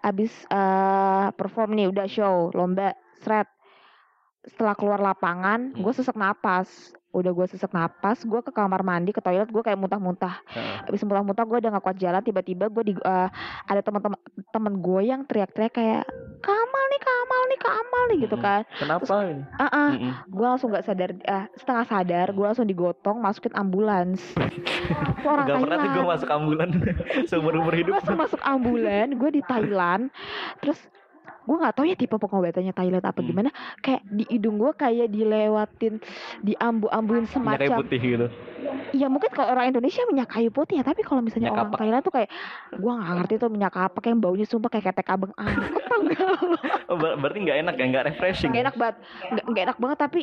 abis eh, perform nih udah show lomba seret setelah keluar lapangan gue Hmm. sesak napas udah gue sesak napas gue ke kamar mandi ke toilet gue kayak muntah-muntah Heeh. abis muntah-muntah gue udah gak kuat jalan tiba-tiba gue di eh, ada teman-teman temen gue yang teriak-teriak kayak kamal nih kamal nih kamal nih gitu kan Kenapa? ini? ah Mm-mm. gue langsung gak sadar eh, setengah sadar gue langsung digotong masukin ambulans orang Gak pernah tuh gue masuk ambulan seumur umur hidup. gue masuk ambulan gue di Thailand terus gue nggak tahu ya tipe pengobatannya Thailand apa Hmm. gimana kayak di hidung gue kayak dilewatin diambu-ambuin Minyak kayu semacam putih gitu. ya mungkin kalau orang Indonesia minyak kayu putih ya tapi kalau misalnya Minyak orang apa? Thailand tuh kayak gue nggak ngerti tuh minyak apa kayak baunya sumpah kayak ketek abang angkot tau nggak Oh, ber- berarti nggak enak ya, nggak refreshing. nggak enak banget nggak enak banget tapi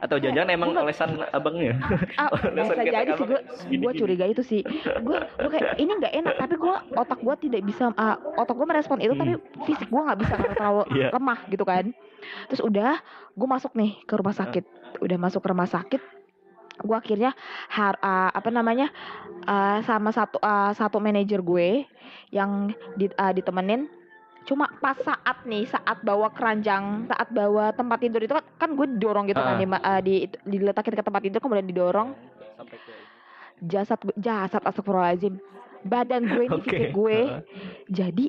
Atau jangan-jangan emang Gua- olesan abangnya. ah, Olesan bisa jadi sih gue gue curiga itu sih. Gue gue kayak ini nggak enak tapi gue otak gue tidak bisa ah, otak gue merespon itu tapi fisik gue nggak bisa karena terlalu Hmm. Iya. lemah gitu kan. Terus udah gue masuk nih ke rumah sakit. Udah masuk ke rumah sakit gue akhirnya har ah, apa namanya ah, sama satu ah, satu manajer gue yang di, ah, ditemenin cuma pas saat nih saat bawa keranjang saat bawa tempat tidur itu kan, kan gue didorong gitu kan Ah. di, ah, di diletakin ke tempat tidur kemudian didorong jasad jasad astagfirullahaladzim badan gue ini fisik gue Heeh. jadi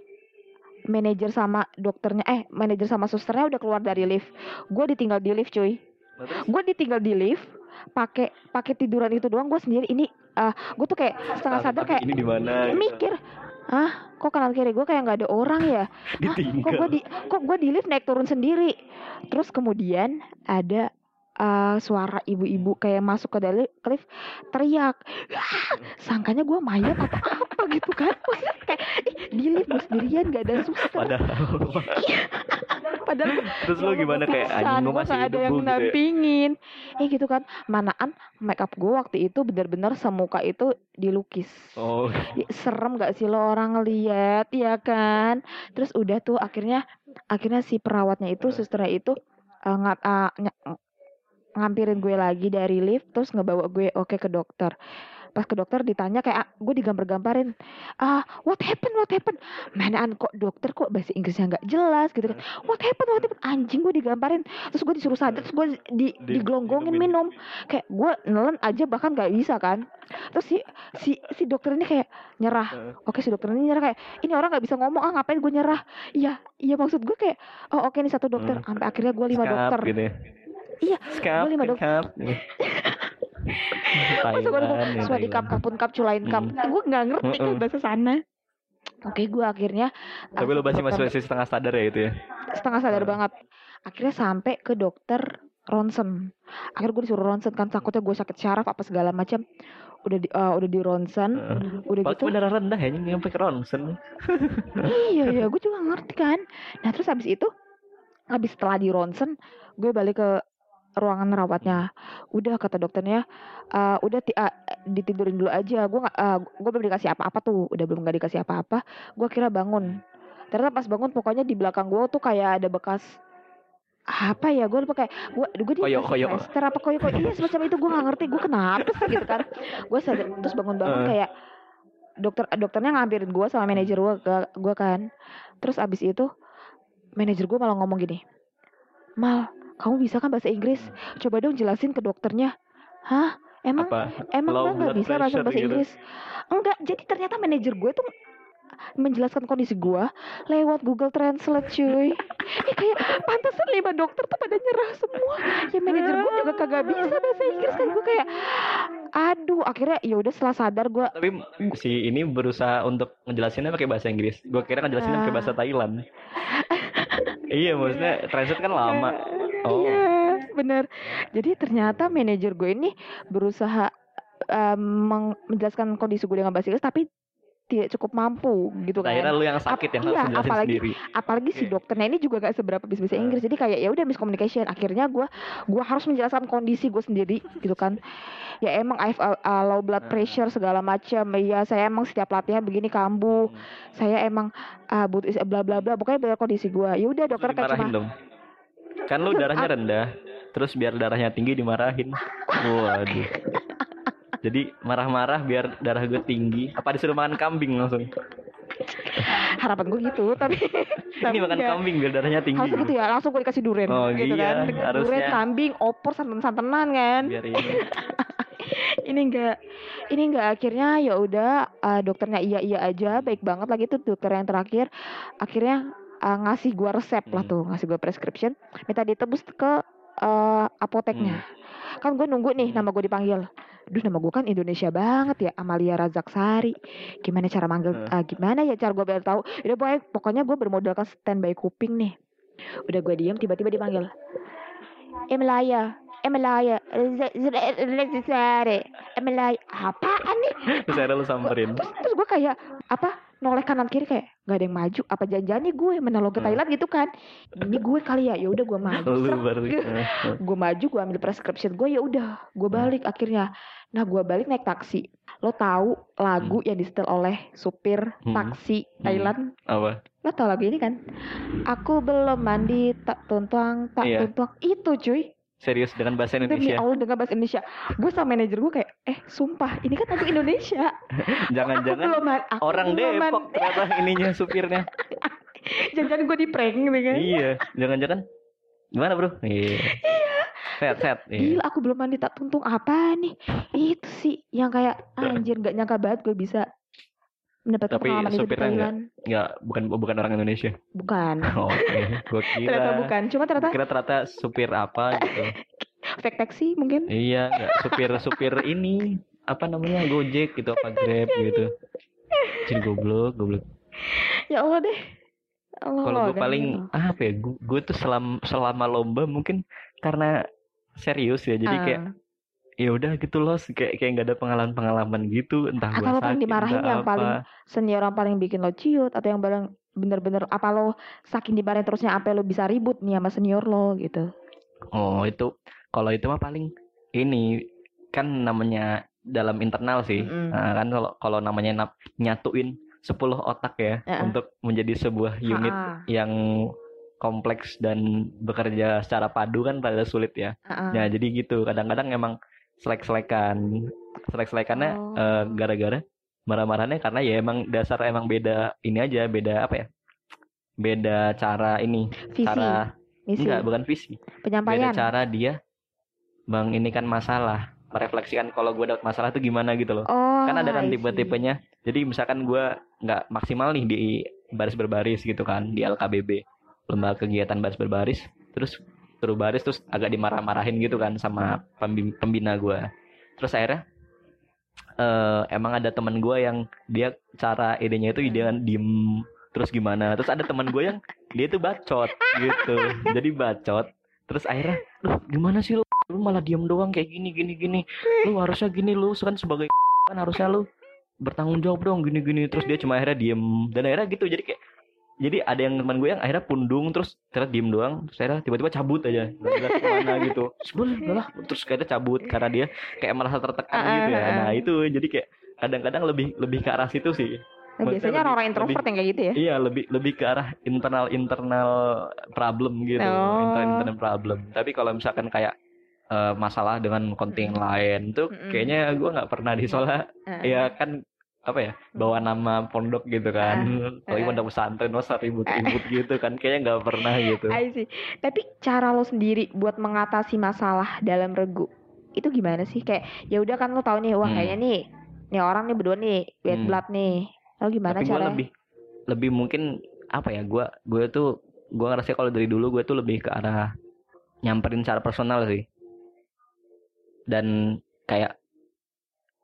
manajer sama dokternya eh manajer sama susternya udah keluar dari lift gue ditinggal di lift cuy Nah, gue ditinggal di lift pakai pakai tiduran itu doang gue sendiri ini ah gue tuh kayak setengah sadar kayak ini di mana? gitu. mikir ah kok kanan kiri gue kayak nggak ada orang ya? Hah, kok gue di kok gue di lift naik turun sendiri? Terus kemudian ada eh, suara ibu-ibu kayak masuk ke dalam lift teriak. "Ah!" sangkanya gue mayat atau apa gitu kan? Kayak "Ih, di lift gue sendirian gak ada suster. Padahal padahal terus lu gimana? Kayak anjing gue masih ada yang gitu ya. nampingin. Eh gitu kan. Manaan make up gue waktu itu bener-bener semuka itu dilukis. Oh, serem gak sih lo orang ngeliat ya kan? Terus udah tuh akhirnya akhirnya si perawatnya itu susternya itu eh, nga- eh, ngampirin gue lagi dari lift terus ngebawa gue oke ke dokter pas ke dokter ditanya kayak gue digambar-gambarin ah what happened what happened? Manaan kok dokter kok bahasa Inggrisnya nggak jelas gitu kan. What happened what happened? Anjing gue digambarin terus gue disuruh sadar terus gue di Di- digelonggongin minum. Kayak gue nelen aja bahkan nggak bisa kan. Terus si si si dokter ini kayak nyerah. Oke si dokter ini nyerah kayak ini orang nggak bisa ngomong ah ngapain gue nyerah? Iya iya maksud gue kayak oh oke nih satu dokter. Hmm. sampai akhirnya gue lima Skap dokter. gitu ya. Iya, gua lima dok- skap. masa gue Taiwan, ya, suadi kap kapun kap culain kap Hmm. gue nggak ngerti kan bahasa sana oke gue akhirnya Tapi lu masih masih setengah sadar ya itu ya. setengah sadar Hmm. banget akhirnya sampai ke dokter ronsen akhirnya gue disuruh ronsen kan takutnya gue sakit syaraf apa segala macam udah di eh, udah di ronsen Heeh. udah gitu darah rendah ya nyampe ke ronsen. iya iya gue juga ngerti kan nah terus habis itu habis setelah di ronsen gue balik ke ruangan rawatnya udah kata dokternya "Eh, udah ti- ah, ditidurin dulu aja. Gue ah, gue belum dikasih apa-apa tuh. Udah belum nggak dikasih apa-apa. Gue kira bangun. Ternyata pas bangun pokoknya di belakang gue tuh kayak ada bekas apa ya? Gue lupa kayak gue gue di Koyok, apa koyok koyok iya semacam itu. Gue nggak ngerti. Gue kenapa sih gitu kan? Gue sadar terus bangun-bangun Eh. kayak dokter dokternya ngambilin gue sama manajer gue gue kan. Terus abis itu manajer gue malah ngomong gini mal kamu bisa kan bahasa Inggris coba dong jelasin ke dokternya hah emang Apa? emang mbak nggak bisa bahasa gitu? Inggris enggak jadi ternyata manajer gue tuh menjelaskan kondisi gue lewat Google Translate cuy eh kayak pantesan lima dokter tuh pada nyerah semua ya manajer gue juga kagak bisa bahasa Inggris kan gue kayak aduh akhirnya ya udah setelah sadar gue Tapi si ini berusaha untuk ngejelasinnya pakai bahasa Inggris. Gue kira ngejelasinnya pakai Ah. bahasa Thailand. iya, maksudnya translate kan lama. Bener. Jadi ternyata manajer gue ini berusaha meng- menjelaskan kondisi gue dengan bahasa Inggris, tapi tidak cukup mampu gitu kan. Akhirnya lu yang sakit yang harus iya, ngejelasin apalagi- sendiri. Apalagi si dokternya ini juga gak seberapa bisa bahasa Hmm. Inggris, jadi kayak ya udah miscommunication. Akhirnya gue gue harus menjelaskan kondisi gue sendiri gitu kan. Ya emang I have a, low blood Hmm. pressure segala macam. Iya saya emang setiap latihan begini kambuh. Hmm. Saya emang ah, butuh bla bla bla. Pokoknya biar kondisi gue. Ya udah dokter kayak dimarahin cuma dong. Kan lu darahnya ap- rendah. Terus biar darahnya tinggi dimarahin. Waduh. Jadi marah-marah biar darah gue tinggi. Apa disuruh makan kambing langsung? harapan gue gitu tapi Ini makan enggak. kambing biar darahnya tinggi. harus gitu ya langsung gue dikasih duren Oh, gitu iya, kan harusnya. duren kambing opor santan santanan kan Biar ini. ini enggak ini enggak akhirnya ya udah eh, dokternya iya iya aja baik banget lagi tuh dokter yang terakhir akhirnya eh, ngasih gua resep lah Hmm. tuh ngasih gua prescription minta ditebus ke eh, apoteknya. Kan gue nunggu nih Hmm. nama gue dipanggil. Duh nama gue kan Indonesia banget ya Amalia Razak Sari Gimana cara manggil Hmm. ah, Gimana ya cara gue biar tahu? Udah pokoknya, pokoknya gue bermodalkan standby kuping nih. Udah gue diem tiba-tiba dipanggil Emelaya Emelaya Sari Emelaya Apaan nih Terus akhirnya lu samperin. terus terus gue kayak apa noleh kanan kiri kayak gak ada yang maju apa janjian nih gue menolong ke Hmm. Thailand gitu kan ini gue kali ya ya udah gue maju Lu Srek. baru. Gitu. gue maju gue ambil prescription gue ya udah gue balik akhirnya nah gue balik naik taksi lo tahu lagu yang disetel oleh supir Hmm. taksi Hmm. Thailand Apa? lo tau lagu ini kan aku belum mandi tak tuntuang tak Iya. tuntuang itu cuy Serius dengan bahasa demi Indonesia. Allah dengan bahasa Indonesia gue sama manajer gue kayak eh sumpah ini kan lagu Indonesia Jangan-jangan belum orang belum Depok ternyata ininya supirnya. Jangan-jangan gue di prank gitu kan. iya, jangan-jangan gimana, Bro? Iya. Set, set. Iya. Gila aku belum mandi tak tuntung apa nih. Itu sih yang kayak anjir gak nyangka banget gue bisa mendapatkan Tapi pengalaman di supirnya enggak? Bukan bukan orang Indonesia. Bukan. Oh, Oke, gua kira. Ternyata bukan. Cuma ternyata Kira ternyata supir apa gitu. fake taxi mungkin. iya, enggak supir-supir ini apa namanya Gojek gitu apa Grab gitu. Jadi goblok, goblok. Ya Allah deh. Allah Kalau gue paling gitu. apa ya? Gue tuh selama selama lomba mungkin karena serius ya. Jadi kayak Ah. Ya udah gitu loh kayak kayak nggak ada pengalaman pengalaman gitu entah Atau lo paling dimarahin entah yang apa. paling senior yang paling bikin lo ciut atau yang paling bener-bener apa lo saking dimarahin terusnya sampai lo bisa ribut nih sama senior lo gitu. oh itu kalau itu mah paling ini kan namanya dalam internal sih Mm-mm. Nah, kan kalau kalau namanya nyatuin 10 otak ya Heeh. untuk menjadi sebuah unit Ah, yang kompleks dan bekerja secara padu kan pada sulit ya ah. Nah, jadi gitu. Kadang-kadang emang selek-selekan. Selek-selekannya Oh. eh, gara-gara marah-marahnya karena ya emang dasar emang beda ini aja beda apa ya? Beda cara ini Visi, cara misi, enggak bukan visi. Beda penyampaian. cara dia bang ini kan masalah merefleksikan kalau gue dapat masalah tuh gimana gitu loh. Oh, kan ada kan tipe-tipenya. Jadi misalkan gue nggak maksimal nih di baris berbaris gitu kan di LKBB lembaga kegiatan baris berbaris terus suruh baris terus agak dimarah-marahin gitu kan sama pembi- pembina gue terus akhirnya eh, emang ada teman gue yang dia cara idenya itu ide diem terus gimana. Terus ada teman gue yang dia tuh bacot gitu. Jadi bacot. Terus akhirnya lu gimana sih lu? Lu malah diem doang kayak gini gini gini. Lu harusnya gini lu kan sebagai kan harusnya lu bertanggung jawab dong gini gini. Terus dia cuma akhirnya diem. Dan akhirnya gitu jadi kayak jadi ada yang teman gue yang akhirnya pundung terus ternyata diem doang terus akhirnya tiba-tiba cabut aja nggak jelas ke mana gitu terus gue lah terus kayaknya cabut karena dia kayak merasa tertekan Ah, gitu ya ah, ah. nah itu jadi kayak kadang-kadang lebih lebih ke arah situ sih Nah, biasanya orang-orang introvert lebih- yang kayak gitu ya. Iya lebih lebih ke arah internal internal problem gitu, Oh. internal internal problem. Tapi kalau misalkan kayak eh, masalah dengan kontingen lain tuh kayaknya gue nggak pernah di soalnya Heeh. ya kan apa ya bawa nama pondok gitu kan, apalagi Ah. pondok pesantren masa ribut-ribut gitu kan, kayaknya nggak pernah gitu. I see. Tapi cara lo sendiri buat mengatasi masalah dalam regu itu gimana sih? Kayak ya udah kan lo tahu nih, wah Hmm. kayaknya nih, nih orang nih berdua nih, bad Hmm. blood nih. Lo gimana Tapi gue cara? lebih lebih mungkin apa ya gue gue tuh gue ngerasa kalau dari dulu gue tuh lebih ke arah nyamperin secara personal sih dan kayak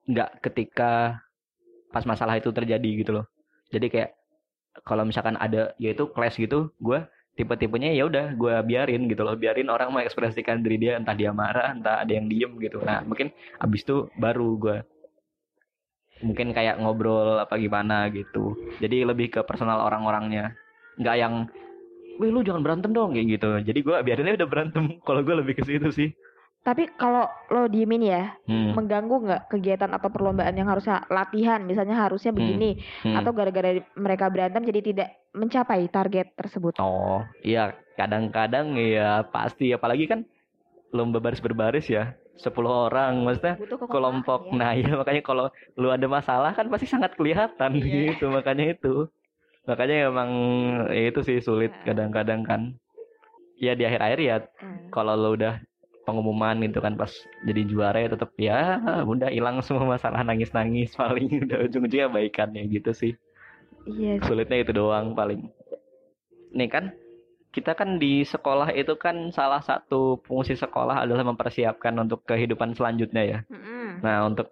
nggak ketika pas masalah itu terjadi gitu loh. Jadi kayak kalau misalkan ada yaitu clash gitu gue tipe-tipenya ya udah gue biarin gitu loh. Biarin orang mengekspresikan diri dia entah dia marah entah ada yang diem gitu. Nah mungkin abis itu baru gue mungkin kayak ngobrol apa gimana gitu. Jadi lebih ke personal orang-orangnya. Nggak yang wih lu jangan berantem dong kayak gitu. Jadi gue biarinnya udah berantem. Kalau gue lebih ke situ sih Tapi kalau lo diemin ya, Hmm, mengganggu nggak kegiatan atau perlombaan yang harusnya latihan, misalnya harusnya Hmm. begini, hmm. atau gara-gara mereka berantem jadi tidak mencapai target tersebut. oh iya kadang-kadang ya pasti apalagi kan lomba baris berbaris ya 10 orang maksudnya kelompok ya. nah ya makanya kalau lu ada masalah kan pasti sangat kelihatan Iya. gitu makanya itu makanya emang ya itu sih sulit Ah. kadang-kadang kan ya di akhir-akhir ya Hmm. kalau lo udah pengumuman gitu kan pas jadi juara ya tetap ya udah hilang semua masalah nangis-nangis paling udah ujung-ujungnya baikan ya gitu sih Iya. sulitnya itu doang paling nih kan kita kan di sekolah itu kan salah satu fungsi sekolah adalah mempersiapkan untuk kehidupan selanjutnya ya Mm-mm. Nah, untuk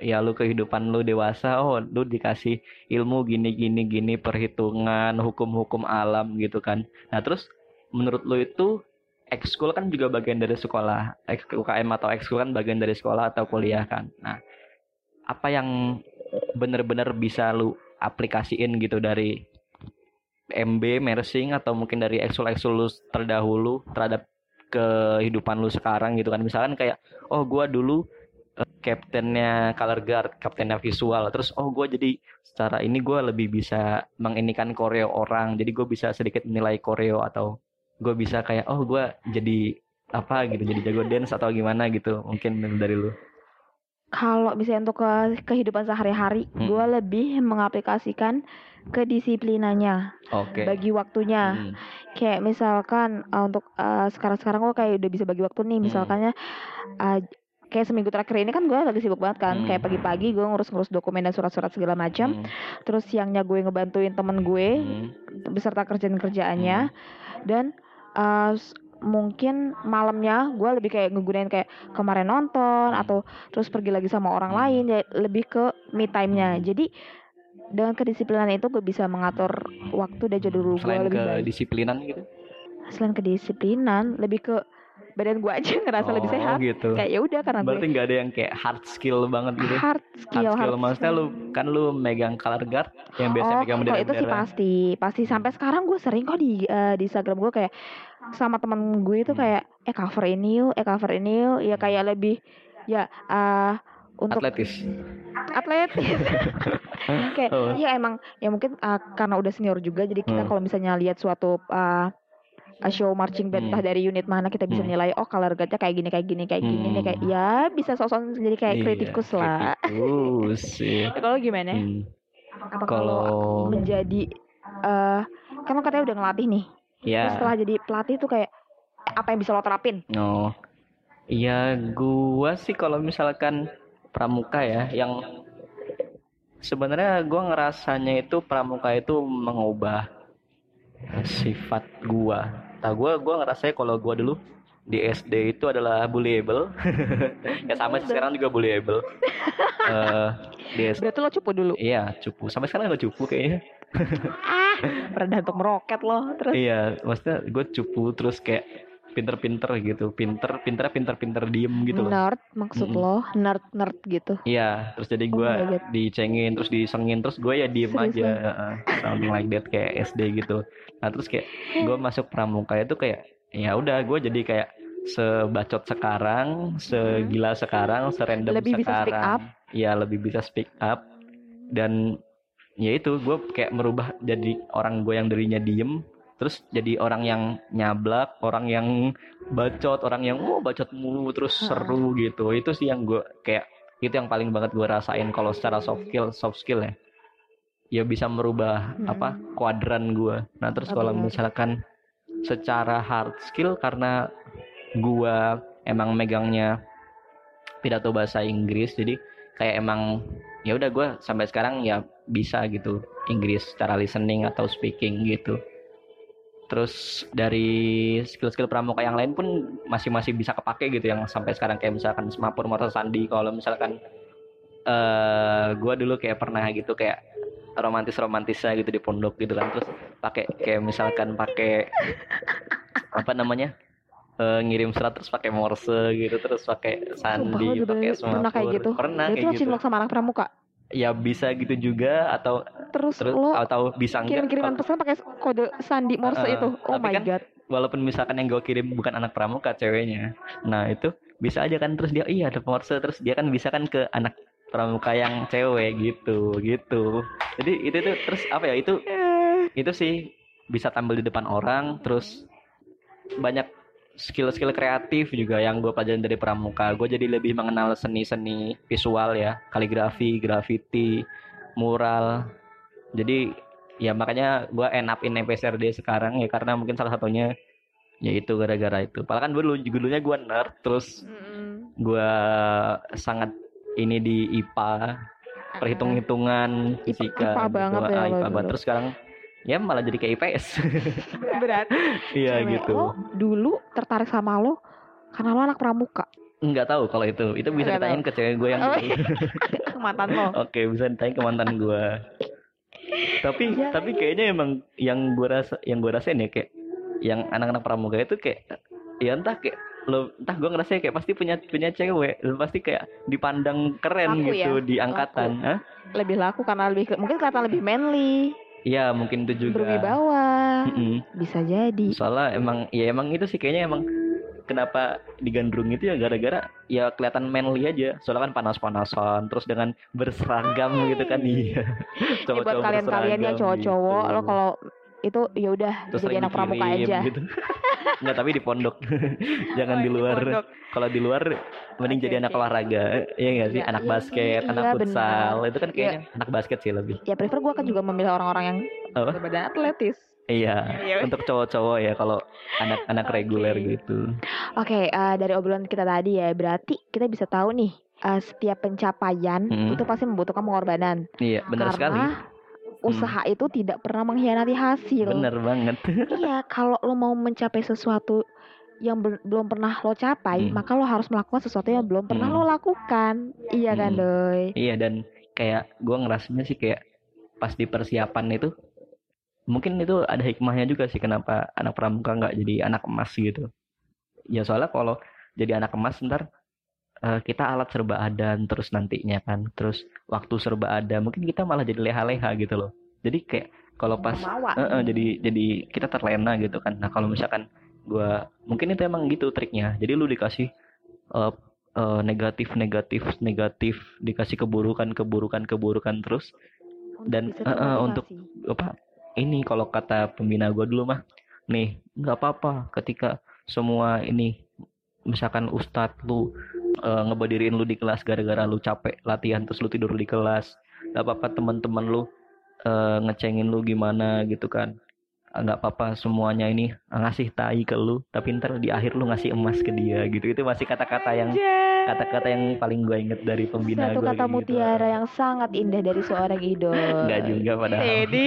ya lu kehidupan lu dewasa, oh lu dikasih ilmu gini gini gini perhitungan, hukum-hukum alam gitu kan. Nah, terus menurut lu itu ekskul kan juga bagian dari sekolah. UKM atau ekskul kan bagian dari sekolah atau kuliah kan. Nah, apa yang bener-bener bisa lu aplikasiin gitu dari MB, mersing atau mungkin dari ekskul-ekskul lu terdahulu terhadap kehidupan lu sekarang gitu kan. Misalkan kayak oh gua dulu eh, kaptennya color guard, kaptennya visual. Terus oh gue jadi secara ini gue lebih bisa menginikan koreo orang. Jadi gue bisa sedikit menilai koreo atau gue bisa kayak oh gue jadi apa gitu, jadi jago dance atau gimana gitu. Mungkin dari lu. Kalau misalnya untuk ke kehidupan sehari-hari, Hmm. gue lebih mengaplikasikan kedisiplinannya, Oke. bagi waktunya. Hmm. Kayak misalkan uh, untuk uh, sekarang-sekarang gue kayak udah bisa bagi waktu nih, Hmm. misalkannya uh, kayak seminggu terakhir ini kan gue lagi sibuk banget kan, Hmm. kayak pagi-pagi gue ngurus-ngurus dokumen dan surat-surat segala macam, Hmm. terus siangnya gue ngebantuin temen gue Hmm. beserta kerjaan-kerjaannya, dan uh, mungkin malamnya gue lebih kayak ngegunain kayak kemarin nonton Hmm. atau terus pergi lagi sama orang Hmm. lain ya lebih ke me time-nya Hmm. jadi dengan kedisiplinan itu gue bisa mengatur waktu dan jadwal gue Selain lebih baik kedisiplinan gitu. selain kedisiplinan lebih ke badan gue aja ngerasa lebih Oh, sehat gitu. kayak ya udah karena Berarti gue nggak ada yang kayak hard skill banget gitu. hard Hard skill skill hard maksudnya lu kan lu megang color guard yang biasa oh megang kalau itu sih pasti pasti sampai sekarang gue sering kok di eh, di Instagram gue kayak sama temen gue itu Hmm. kayak eh cover ini yuk eh cover ini yuk ya kayak lebih ya eh untuk Atletis. atletis kayak Oh. ya emang ya mungkin uh, karena udah senior juga jadi kita Hmm. kalau misalnya lihat suatu uh, uh, show marching band Hmm. entah dari unit mana kita bisa Hmm. nilai oh color guardnya kayak gini kayak gini kayak gini nih Hmm. kayak ya bisa sosok jadi kayak Iya, kritikus lah kritikus iya. Ya, kalau gimana Hmm. apa kalau menjadi eh kan lo katanya udah ngelatih nih ya Terus setelah jadi pelatih tuh kayak apa yang bisa lo terapin Oh, iya gua sih kalau misalkan pramuka ya, yang sebenarnya gua ngerasanya itu pramuka itu mengubah sifat gua. Nah, gua gua ngerasanya kalau gua dulu di SD itu adalah bullyable. ya sama sih sekarang juga bullyable. Eh di SD, berarti lo cupu dulu iya cupu. Sampai sekarang gak cupu kayaknya. ah rendah untuk meroket lo terus Iya, maksudnya gue cupu terus kayak pinter-pinter gitu, pinter, pinter, pinter-pinter diem gitu loh. nerd maksud Mm-mm. lo nerd nerd gitu Iya, terus jadi Oh gue God. dicengin, terus disengin, terus gue ya diem Serius aja, something like that kayak SD gitu. Nah terus kayak gue masuk pramuka itu kayak ya udah gue jadi kayak sebacot sekarang, segila sekarang, serandom Lebih bisa speak sekarang. up. Iya lebih bisa speak up dan ya itu gue kayak merubah jadi orang gue yang darinya diem terus jadi orang yang nyablak orang yang bacot orang yang oh bacot mulu terus seru gitu. Itu sih yang gue kayak itu yang paling banget gue rasain kalau secara soft skill soft skill ya. Ya bisa merubah Mm-mm. apa kuadran gue nah terus kalau misalkan secara hard skill karena gue emang megangnya pidato bahasa Inggris jadi kayak emang ya udah gue sampai sekarang ya bisa gitu Inggris secara listening atau speaking gitu terus dari skill-skill pramuka yang lain pun masih masih bisa kepake gitu yang sampai sekarang kayak misalkan semapur motor sandi. Kalau misalkan eh gue dulu kayak pernah gitu kayak romantis romantisnya gitu di pondok gitu kan. Terus pakai kayak misalkan pakai apa namanya eh, ngirim surat terus pakai morse gitu terus pakai sandi pakai bener-bener pernah kayak gitu? pernah kayak lo gitu. sama anak pramuka ya bisa gitu juga atau terus, terus lo atau bisa enggak? kirim-kiriman pesan pakai kode sandi morse Heeh, itu. Oh my kan god. walaupun misalkan yang gue kirim bukan anak pramuka ceweknya. Nah itu bisa aja kan terus dia iya ada morse terus dia kan bisa kan ke anak pramuka yang cewek gitu gitu. Jadi itu tuh terus apa ya itu Eh, itu sih bisa tampil di depan orang terus banyak skill-skill kreatif juga yang gue pelajarin dari pramuka. Gue jadi lebih mengenal seni-seni visual ya. Kaligrafi graffiti mural. Jadi ya makanya gue end up in FSRD sekarang ya karena mungkin salah satunya yaitu gara-gara itu. Padahal kan dulu dulunya gue nerd terus gue sangat ini di IPA perhitung-hitungan fisika IPA gitu. banget ya Ah, lo IPA banget. terus sekarang ya malah jadi kayak IPS berat. Iya gitu. lo dulu tertarik sama lo karena lo anak pramuka? Nggak tahu kalau itu. Itu bisa Nggak ditanyain ke cewek gue yang Oh, dulu. mantan lo. Oke bisa ditanyain ke mantan gue. Tapi Ya. tapi kayaknya emang yang gue rasa yang gue rasain ya kayak yang anak-anak pramuka itu kayak ya entah kayak lo entah gue ngerasa kayak pasti punya punya cewek. Lo pasti kayak dipandang keren Laku gitu ya? di angkatan. Hah? lebih laku karena lebih mungkin kelihatan lebih manly Iya mungkin itu juga. Berwibawa. Mm-mm. bisa jadi. Soalnya emang ya emang itu sih kayaknya emang kenapa digandrung itu ya gara-gara ya kelihatan manly aja. Soalnya kan panas-panasan terus dengan berseragam gitu kan iya. Ini buat kalian-kalian yang cowok-cowok lo kalau itu ya udah jadi anak pramuka aja gitu. Enggak tapi di pondok. Jangan Oh, di luar. Kalau di luar mending Oke, jadi anak oke. olahraga. Iya enggak sih? Iya, anak iya, basket, iya, anak iya, futsal. benar. Itu kan kayaknya anak basket sih lebih. ya prefer gue kan juga memilih orang-orang yang Apa? berbadan atletis Iya, Iya. untuk cowok-cowok ya kalau anak-anak Oke. reguler gitu. Oke, eh, dari obrolan kita tadi ya, berarti kita bisa tahu nih, eh, setiap pencapaian Hmm. itu pasti membutuhkan pengorbanan. Iya, benar sekali. Karena usaha itu tidak pernah mengkhianati hasil. Bener banget. Iya, kalau lo mau mencapai sesuatu yang bel- belum pernah lo capai, Hmm. maka lo harus melakukan sesuatu yang belum pernah Hmm. lo lakukan. Iya kan, Hmm. Doi? Iya dan kayak gua ngerasanya sih kayak pas di persiapan itu mungkin itu ada hikmahnya juga sih kenapa anak pramuka nggak jadi anak emas gitu. Ya soalnya kalau jadi anak emas ntar eh, kita alat serba ada terus nantinya kan, terus waktu serba ada, mungkin kita malah jadi leha-leha gitu loh. Jadi kayak kalau pas. Eh, eh, jadi jadi kita terlena gitu kan. Nah kalau misalkan gua mungkin itu emang gitu triknya. Jadi lu dikasih eh, eh, negatif negatif negatif dikasih keburukan keburukan keburukan terus Untuk dan, eh, eh, untuk- apa ini kalau kata pembina gua dulu mah nih nggak apa-apa ketika semua ini misalkan ustadz lu eh, ngebadirin lu di kelas gara-gara lu capek latihan terus lu tidur di kelas nggak apa-apa teman-teman lu eh, ngecengin lu gimana gitu kan Ah, nggak apa-apa semuanya ini ngasih tai ke lu tapi ntar di akhir lu ngasih emas ke dia gitu itu masih kata-kata yang kata-kata yang paling gue inget dari pembina Satu gue kata gitu. mutiara yang sangat indah dari seorang idol. Nggak juga padahal. Jadi,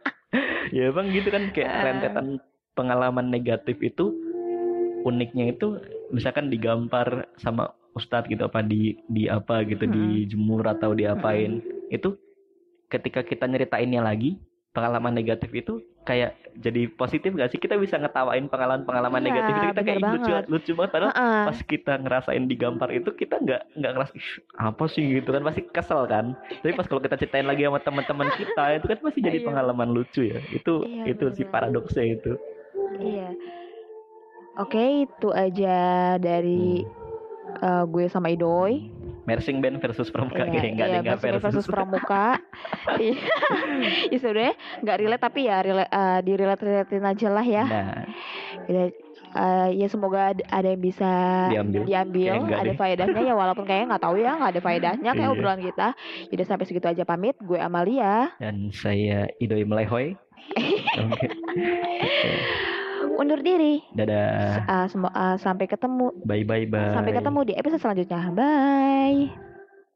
ya bang gitu kan kayak Ah. rentetan pengalaman negatif itu uniknya itu misalkan digampar sama ustadz gitu apa di di apa gitu dijemur atau diapain itu ketika kita nyeritainnya lagi pengalaman negatif itu kayak jadi positif gak sih kita bisa ngetawain pengalaman-pengalaman Iya, negatif itu kita kayak "Ih, lucu banget. lucu banget padahal Heeh. pas kita ngerasain digampar itu kita nggak nggak ngerasa "Ih, apa sih gitu kan pasti kesel kan tapi pas kalau kita ceritain lagi sama teman-teman kita itu kan pasti jadi Iya. pengalaman lucu ya itu Iya, itu bener banget. paradoksnya itu Iya. Oke, itu aja dari eh, gue sama Idoy. Mersing band versus pramuka Iya, kayak nggak ada iya, nggak Basmi versus Pramuka. Iya. ya sebenarnya nggak relate tapi ya relate, uh, di relate relatein aja lah ya. nah Ya, eh, ya semoga ada, yang bisa Diambil. diambil, ada faedahnya ya walaupun kayaknya nggak tahu ya nggak ada faedahnya kayak Iya. obrolan kita. Udah sampai segitu aja pamit. Gue Amalia. dan saya Idoy Melehoy oke Undur diri. dadah Uh, uh, sampai ketemu bye bye bye sampai ketemu di episode selanjutnya. Bye.